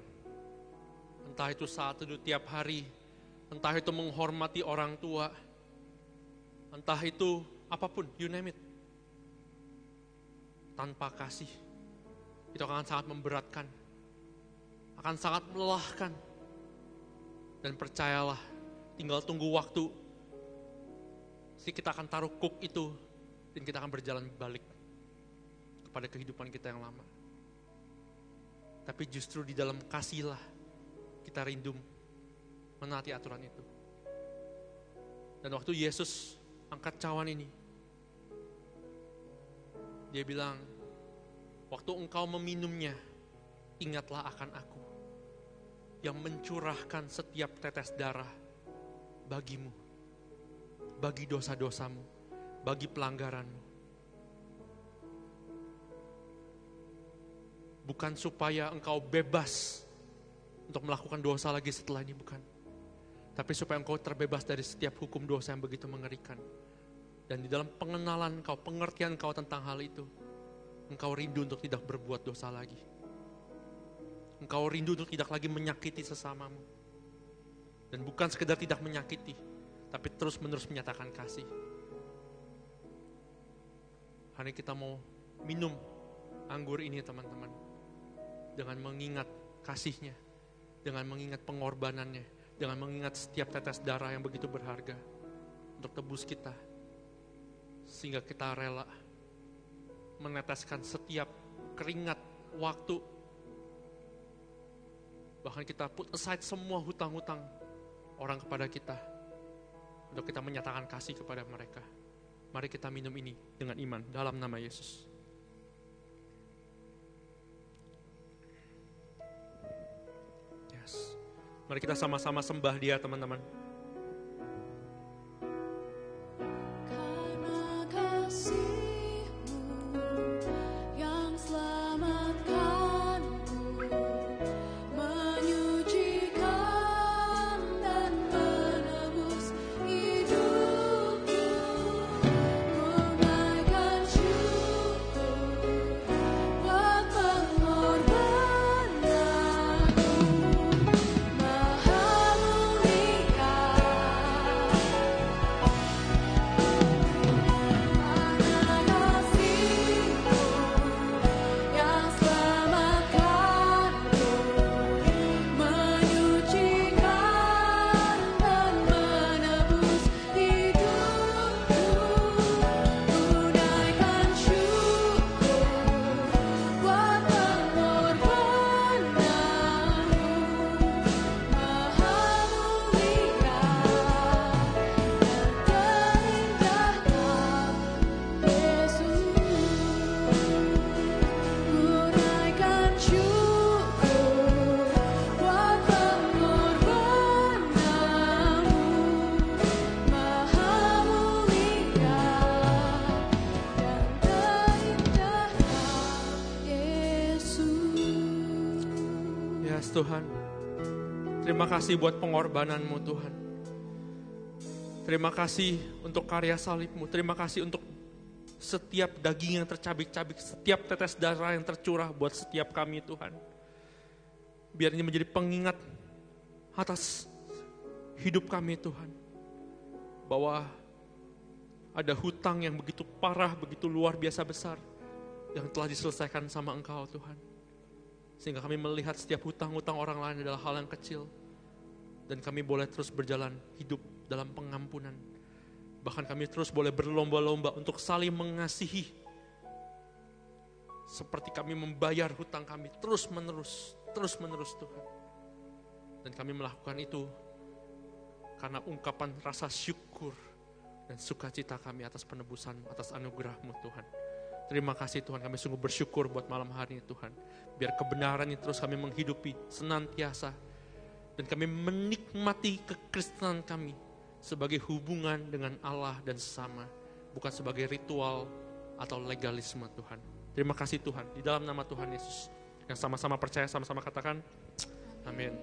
entah itu saat itu tiap hari, entah itu menghormati orang tua, entah itu apa pun, you name it. Tanpa kasih, itu akan sangat memberatkan akan sangat melelahkan. Dan percayalah, tinggal tunggu waktu. Si kita akan taruh kuk itu dan kita akan berjalan balik kepada kehidupan kita yang lama. Tapi justru di dalam kasihlah kita rindu menaati aturan itu. Dan waktu Yesus angkat cawan ini, dia bilang, waktu engkau meminumnya, ingatlah akan aku yang mencurahkan setiap tetes darah bagimu, bagi dosa-dosamu, bagi pelanggaranmu. Bukan supaya engkau bebas untuk melakukan dosa lagi setelah ini, bukan. Tapi supaya engkau terbebas dari setiap hukum dosa yang begitu mengerikan. Dan di dalam pengenalan engkau, pengertian engkau tentang hal itu, engkau rindu untuk tidak berbuat dosa lagi Engkau rindu untuk tidak lagi menyakiti sesamamu. Dan bukan sekedar tidak menyakiti, tapi terus-menerus menyatakan kasih. Hari kita mau minum anggur ini teman-teman. Dengan mengingat kasihnya, dengan mengingat pengorbanannya, dengan mengingat setiap tetes darah yang begitu berharga untuk tebus kita. Sehingga kita rela meneteskan setiap keringat waktu Bahkan kita put aside semua hutang-hutang orang kepada kita. Untuk kita menyatakan kasih kepada mereka. Mari kita minum ini dengan iman dalam nama Yesus. Yes. Mari kita sama-sama sembah dia teman-teman. Kasih buat pengorbananmu Tuhan. Terima kasih untuk karya salibmu. Terima kasih untuk setiap daging yang tercabik-cabik, setiap tetes darah yang tercurah buat setiap kami Tuhan. Biar ini menjadi pengingat atas hidup kami Tuhan. Bahwa ada hutang yang begitu parah, begitu luar biasa besar yang telah diselesaikan sama Engkau Tuhan. Sehingga kami melihat setiap hutang-hutang orang lain adalah hal yang kecil. Dan kami boleh terus berjalan hidup dalam pengampunan. Bahkan kami terus boleh berlomba-lomba untuk saling mengasihi. Seperti kami membayar hutang kami terus menerus, terus menerus Tuhan. Dan kami melakukan itu karena ungkapan rasa syukur dan sukacita kami atas penebusan, atas anugerahmu Tuhan. Terima kasih Tuhan, kami sungguh bersyukur buat malam hari ini Tuhan. Biar kebenaran ini terus kami menghidupi senantiasa. Dan kami menikmati kekristenan kami sebagai hubungan dengan Allah dan sesama. Bukan sebagai ritual atau legalisme Tuhan. Terima kasih Tuhan, di dalam nama Tuhan Yesus. Yang sama-sama percaya, sama-sama katakan, amin.